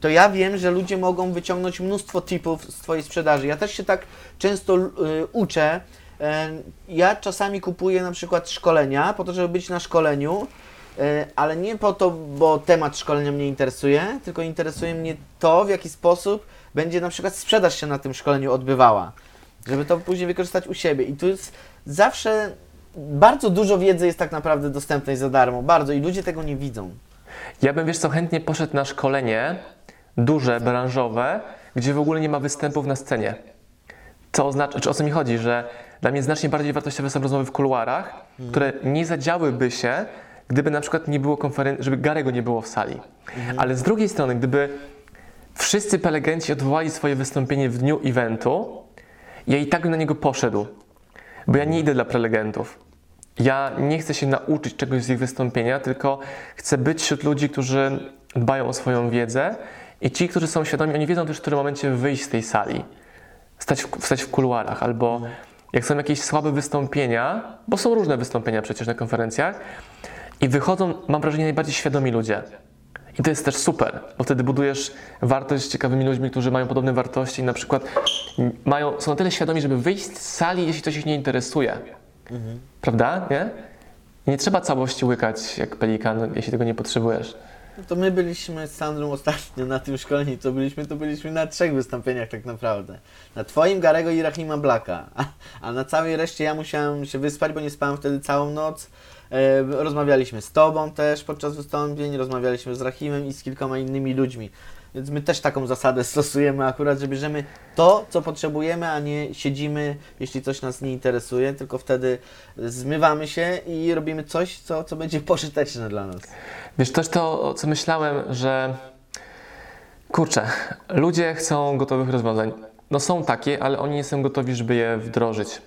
to ja wiem, że ludzie mogą wyciągnąć mnóstwo tipów z twojej sprzedaży. Ja też się tak często y, uczę. E, ja czasami kupuję na przykład szkolenia po to, żeby być na szkoleniu, e, ale nie po to, bo temat szkolenia mnie interesuje, tylko interesuje mnie to, w jaki sposób będzie na przykład sprzedaż się na tym szkoleniu odbywała. Żeby to później wykorzystać u siebie. I tu jest zawsze bardzo dużo wiedzy jest tak naprawdę dostępnej za darmo, bardzo i ludzie tego nie widzą. Ja bym, wiesz co, chętnie poszedł na szkolenie duże, branżowe, gdzie w ogóle nie ma występów na scenie. Co oznacza, czy o co mi chodzi, że dla mnie znacznie bardziej wartościowe są rozmowy w kuluarach, które nie zadziałyby się, gdyby na przykład nie było konferencji, żeby Garego nie było w sali. Ale z drugiej strony, gdyby wszyscy prelegenci odwołali swoje wystąpienie w dniu eventu, ja i tak bym na niego poszedł, bo ja nie idę dla prelegentów. Ja nie chcę się nauczyć czegoś z ich wystąpienia, tylko chcę być wśród ludzi, którzy dbają o swoją wiedzę i ci, którzy są świadomi, oni wiedzą też w którym momencie wyjść z tej sali, stać w, stać w kuluarach, albo jak są jakieś słabe wystąpienia, bo są różne wystąpienia przecież na konferencjach, i wychodzą, mam wrażenie, najbardziej świadomi ludzie. I to jest też super, bo wtedy budujesz wartość z ciekawymi ludźmi, którzy mają podobne wartości i na przykład mają, są na tyle świadomi, żeby wyjść z sali, jeśli coś ich nie interesuje. Prawda? Nie? Nie trzeba całości łykać jak pelikan, jeśli tego nie potrzebujesz. To my byliśmy z Sandrą ostatnio na tym szkoleniu, to byliśmy, to byliśmy na trzech wystąpieniach tak naprawdę. Na twoim, Garego i Rahima Blacka, a, a na całej reszcie ja musiałem się wyspać, bo nie spałem wtedy całą noc. E, rozmawialiśmy z tobą też podczas wystąpień, rozmawialiśmy z Rahimem i z kilkoma innymi ludźmi. Więc my też taką zasadę stosujemy akurat, że bierzemy to, co potrzebujemy, a nie siedzimy, jeśli coś nas nie interesuje, tylko wtedy zmywamy się i robimy coś, co, co będzie pożyteczne dla nas. Wiesz, też to, co myślałem, że kurczę, ludzie chcą gotowych rozwiązań. No są takie, ale oni nie są gotowi, żeby je wdrożyć.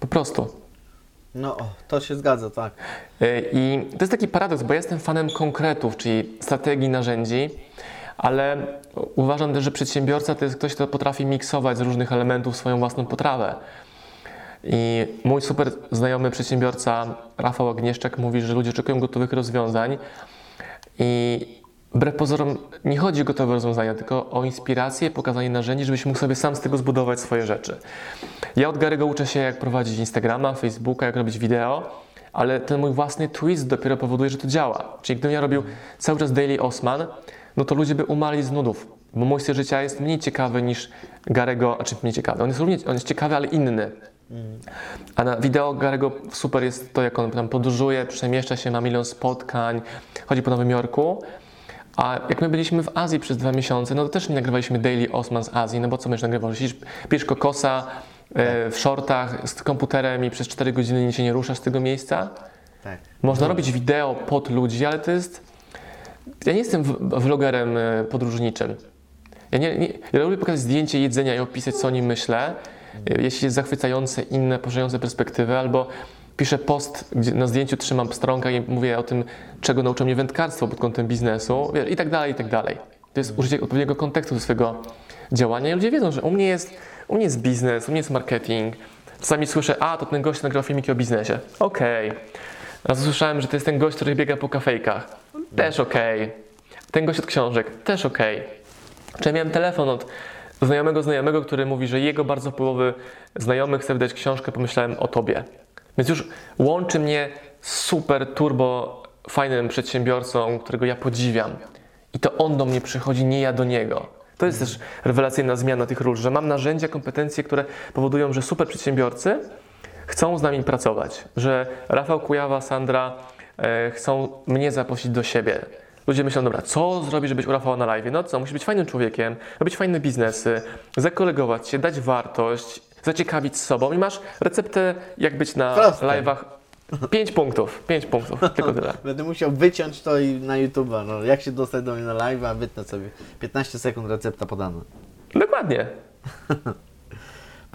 Po prostu. No, to się zgadza, tak. Y, I to jest taki paradoks, bo ja jestem fanem konkretów, czyli strategii, narzędzi, ale uważam też, że przedsiębiorca to jest ktoś, kto potrafi miksować z różnych elementów swoją własną potrawę. I mój super znajomy przedsiębiorca Rafał Agnieszczak mówi, że ludzie oczekują gotowych rozwiązań i wbrew pozorom nie chodzi o gotowe rozwiązania, tylko o inspirację, pokazanie narzędzi, żebyś mógł sobie sam z tego zbudować swoje rzeczy. Ja od Garego uczę się, jak prowadzić Instagrama, Facebooka, jak robić wideo, ale ten mój własny twist dopiero powoduje, że to działa. Czyli gdybym ja robił cały czas Daily Osman, no to ludzie by umarli z nudów. bo mój styl życia jest mniej ciekawy niż Garego, znaczy mniej ciekawy, on jest, równie, on jest ciekawy, ale inny. A na wideo Garego super jest to, jak on tam podróżuje, przemieszcza się, ma milion spotkań, chodzi po Nowym Jorku. A jak my byliśmy w Azji przez dwa miesiące, no to też nie nagrywaliśmy Daily Osman z Azji, no bo co myś nagrywał? Siedzisz, pijesz kokosa e, w shortach z komputerem i przez 4 godziny się nie ruszasz z tego miejsca? Tak. Można robić wideo pod ludzi, ale to jest... Ja nie jestem vlogerem e, podróżniczym. Ja, nie, nie, ja lubię pokazać zdjęcie jedzenia i opisać, co o nim myślę, e, jeśli jest zachwycające, inne, poszerzające perspektywy, albo piszę post, gdzie na zdjęciu trzymam stronkę i mówię o tym, czego nauczyło mnie wędkarstwo pod kątem biznesu, wiesz, i tak dalej, i tak dalej. To jest użycie odpowiedniego kontekstu do swojego działania i ludzie wiedzą, że u mnie jest, u mnie jest biznes, u mnie jest marketing. Czasami słyszę, a to ten gość nagrywa filmiki o biznesie. Okej. Raz słyszałem, że to jest ten gość, który biega po kafejkach. Też okej. Ten gość od książek. Też okej. Czy ja miałem telefon od znajomego znajomego, który mówi, że jego bardzo wpływowy znajomy chce wydać książkę, pomyślałem o tobie. Więc już łączy mnie super turbo fajnym przedsiębiorcą, którego ja podziwiam. I to on do mnie przychodzi, nie ja do niego. To jest też rewelacyjna zmiana tych ról, że mam narzędzia, kompetencje, które powodują, że super przedsiębiorcy chcą z nami pracować, że Rafał Kujawa, Sandra e, chcą mnie zaprosić do siebie. Ludzie myślą, dobra, co zrobić, żeby być u Rafała na live? No co, musi być fajnym człowiekiem, robić fajne biznesy, zakolegować się, dać wartość, zaciekawić sobą i masz receptę, jak być na Proste. live'ach. Pięć punktów, pięć punktów, tylko tyle. Będę musiał wyciąć to i na YouTube'a. No, jak się dostać do mnie na live, a wytnę sobie 15 sekund recepta podana. Dokładnie.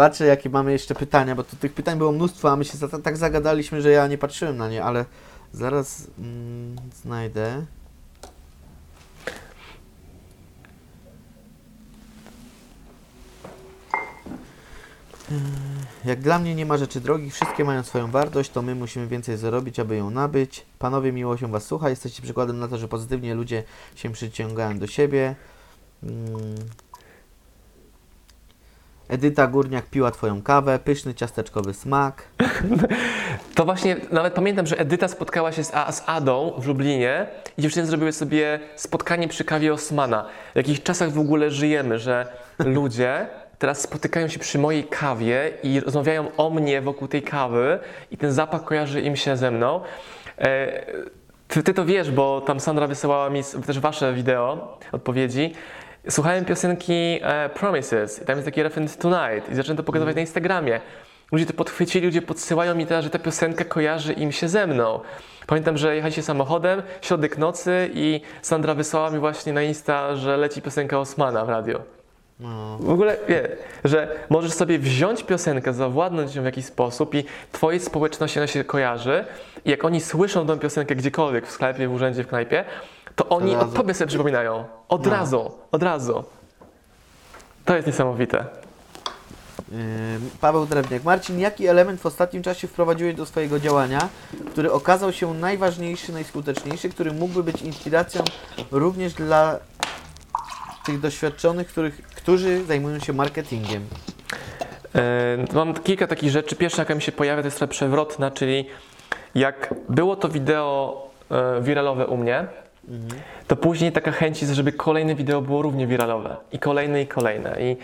Patrzę, jakie mamy jeszcze pytania, bo tu tych pytań było mnóstwo, a my się za, tak zagadaliśmy, że ja nie patrzyłem na nie, ale zaraz mm, znajdę. Yy, Jak dla mnie nie ma rzeczy drogich, wszystkie mają swoją wartość, to my musimy więcej zarobić, aby ją nabyć. Panowie, miło się Was słucha, jesteście przykładem na to, że pozytywnie ludzie się przyciągają do siebie. Mm. Edyta Górniak piła Twoją kawę, pyszny ciasteczkowy smak. To właśnie, nawet pamiętam, że Edyta spotkała się z, A- z Adą w Lublinie i dziewczyny zrobiły sobie spotkanie przy kawie Osmana. W jakich czasach w ogóle żyjemy, że ludzie teraz spotykają się przy mojej kawie i rozmawiają o mnie wokół tej kawy i ten zapach kojarzy im się ze mną. E, ty, ty to wiesz, bo tam Sandra wysyłała mi też wasze wideo, odpowiedzi. Słuchałem piosenki e, Promises i tam jest taki refren Tonight i zacząłem to pokazywać na Instagramie. Ludzie to podchwycili, ludzie podsyłają mi teraz, że ta piosenka kojarzy im się ze mną. Pamiętam, że jechaliście samochodem, środek nocy i Sandra wysłała mi właśnie na Insta, że leci piosenka Osmana w radiu. No. W ogóle wie, że możesz sobie wziąć piosenkę, zawładnąć ją w jakiś sposób i twojej społeczności ona się kojarzy i jak oni słyszą tą piosenkę gdziekolwiek, w sklepie, w urzędzie, w knajpie, to oni razu. o tobie sobie przypominają. Od No. razu, od razu. To jest niesamowite. Paweł Drewniak. Marcin, jaki element w ostatnim czasie wprowadziłeś do swojego działania, który okazał się najważniejszy, najskuteczniejszy, który mógłby być inspiracją również dla tych doświadczonych, których, którzy zajmują się marketingiem? Mam kilka takich rzeczy. Pierwsza, jaka mi się pojawia, to jest trochę przewrotna, czyli jak było to wideo e, wiralowe u mnie, to później taka chęć jest, żeby kolejne wideo było równie wiralowe. I kolejne, i kolejne. I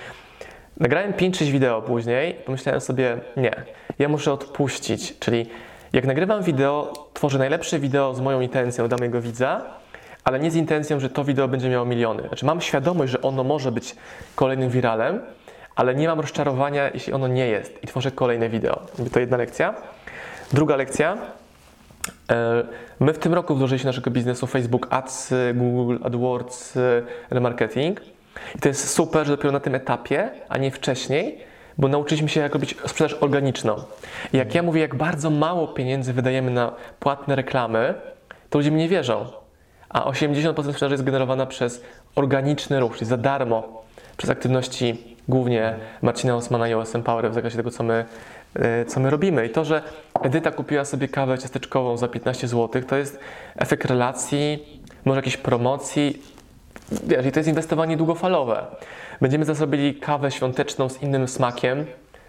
nagrałem 5-6 wideo później, pomyślałem sobie, nie, ja muszę odpuścić. Czyli jak nagrywam wideo, tworzę najlepsze wideo z moją intencją dla mojego widza, ale nie z intencją, że to wideo będzie miało miliony. Znaczy mam świadomość, że ono może być kolejnym wiralem, ale nie mam rozczarowania, jeśli ono nie jest i tworzę kolejne wideo. To jedna lekcja. Druga lekcja. E, My w tym roku wdrożyliśmy naszego biznesu Facebook Ads, Google AdWords, remarketing. I to jest super, że dopiero na tym etapie, a nie wcześniej, bo nauczyliśmy się, jak robić sprzedaż organiczną. I jak ja mówię, jak bardzo mało pieniędzy wydajemy na płatne reklamy, to ludzie mi nie wierzą. A 80% sprzedaży jest generowana przez organiczny ruch, czyli za darmo, przez aktywności głównie Marcina Osmana i OSM Power w zakresie tego, co my, co my robimy. I to, że Edyta kupiła sobie kawę ciasteczkową za 15 zł, to jest efekt relacji, może jakiejś promocji. Wiesz, i to jest inwestowanie długofalowe. Będziemy zaraz robili kawę świąteczną z innym smakiem,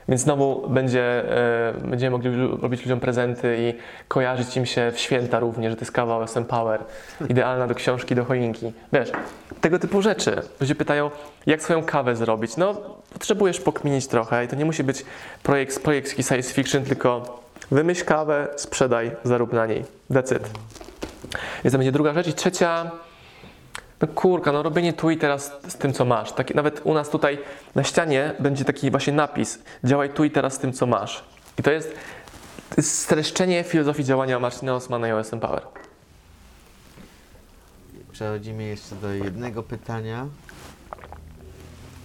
Więc znowu będzie, e, będziemy mogli robić ludziom prezenty i kojarzyć im się w święta również, że to jest kawa OSM Power, idealna do książki, do choinki. Wiesz, tego typu rzeczy. Ludzie pytają, jak swoją kawę zrobić. No, potrzebujesz pokminić trochę i to nie musi być projekt, projekt science fiction, tylko wymyśl kawę, sprzedaj, zarób na niej. It. Więc to będzie druga rzecz. I trzecia, no kurka, no robienie tu i teraz z tym, co masz. Nawet u nas tutaj na ścianie będzie taki właśnie napis działaj tu i teraz z tym, co masz. I to jest, to jest streszczenie filozofii działania Marcina Osmana i OSM Power. Przechodzimy jeszcze do jednego pytania.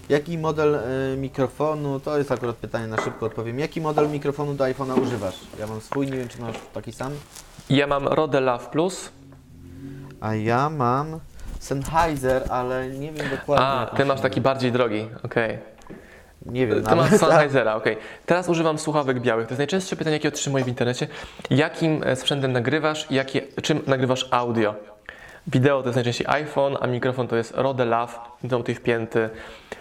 Jaki model e, mikrofonu, to jest akurat pytanie na szybko odpowiem. Jaki model mikrofonu do iPhone'a używasz? Ja mam swój, nie wiem czy masz taki sam. Ja mam Rode Love Plus, A ja mam Sennheiser, ale nie wiem dokładnie. a ty masz taki bardziej drogi, okej. Nie wiem, To masz nawet. Sennheisera, okej. Teraz używam słuchawek białych. To jest najczęstsze pytanie, jakie otrzymuję w internecie. Jakim e, sprzętem nagrywasz i jakie, czym nagrywasz audio? Wideo to jest najczęściej iPhone, a mikrofon to jest Rode Lav, tutaj wpięty.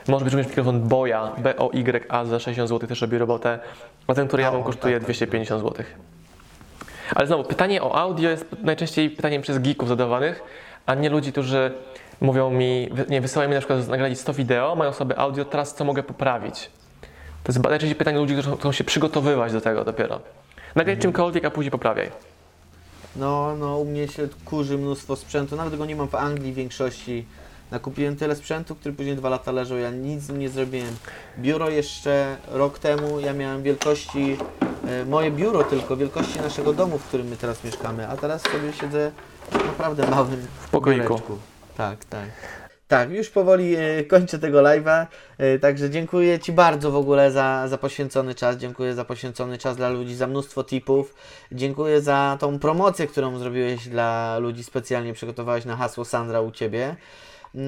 Może być również mikrofon Boya, B-O-Y-A za 60 zł też robi robotę. A ten, który ja mam, kosztuje tak, tak. 250 zł. Ale znowu, pytanie o audio jest najczęściej pytaniem przez geeków zadawanych, a nie ludzi, którzy mówią mi, nie, wysyłają mi na przykład nagrali 100 wideo, mają sobie audio, teraz co mogę poprawić? To jest najczęściej pytanie ludzi, którzy chcą się przygotowywać do tego dopiero. Nagraj czymkolwiek, a później poprawiaj. No, no, u mnie się kurzy mnóstwo sprzętu, nawet go nie mam w Anglii w większości. Nakupiłem tyle sprzętu, który później dwa lata leżał, ja nic z nim nie zrobiłem. Biuro jeszcze rok temu, ja miałem wielkości, e, moje biuro tylko, wielkości naszego domu, w którym my teraz mieszkamy, a teraz sobie siedzę w naprawdę małym w pokoiku. Tak, tak. Tak, już powoli e, kończę tego live'a, e, także dziękuję Ci bardzo w ogóle za, za poświęcony czas, dziękuję za poświęcony czas dla ludzi, za mnóstwo tipów, dziękuję za tą promocję, którą zrobiłeś dla ludzi, specjalnie przygotowałeś na hasło Sandra u Ciebie. Yy,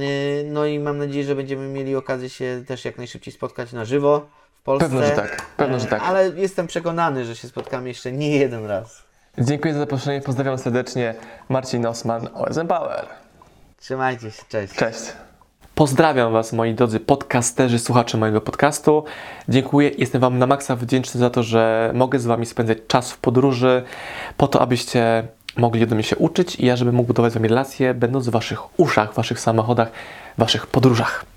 No i mam nadzieję, że będziemy mieli okazję się też jak najszybciej spotkać na żywo w Polsce. Pewno, że tak. Pewno, że E, tak. Ale jestem przekonany, że się spotkamy jeszcze nie jeden raz. Dziękuję za zaproszenie, pozdrawiam serdecznie. Marcin Osman, OSM Power. Trzymajcie się, cześć. Cześć. Pozdrawiam Was, moi drodzy podcasterzy, słuchacze mojego podcastu. Dziękuję, jestem Wam na maksa wdzięczny za to, że mogę z Wami spędzać czas w podróży, po to, abyście mogli ode mnie się uczyć i ja, żebym mógł budować z Wami relacje, będąc w Waszych uszach, w Waszych samochodach, w Waszych podróżach.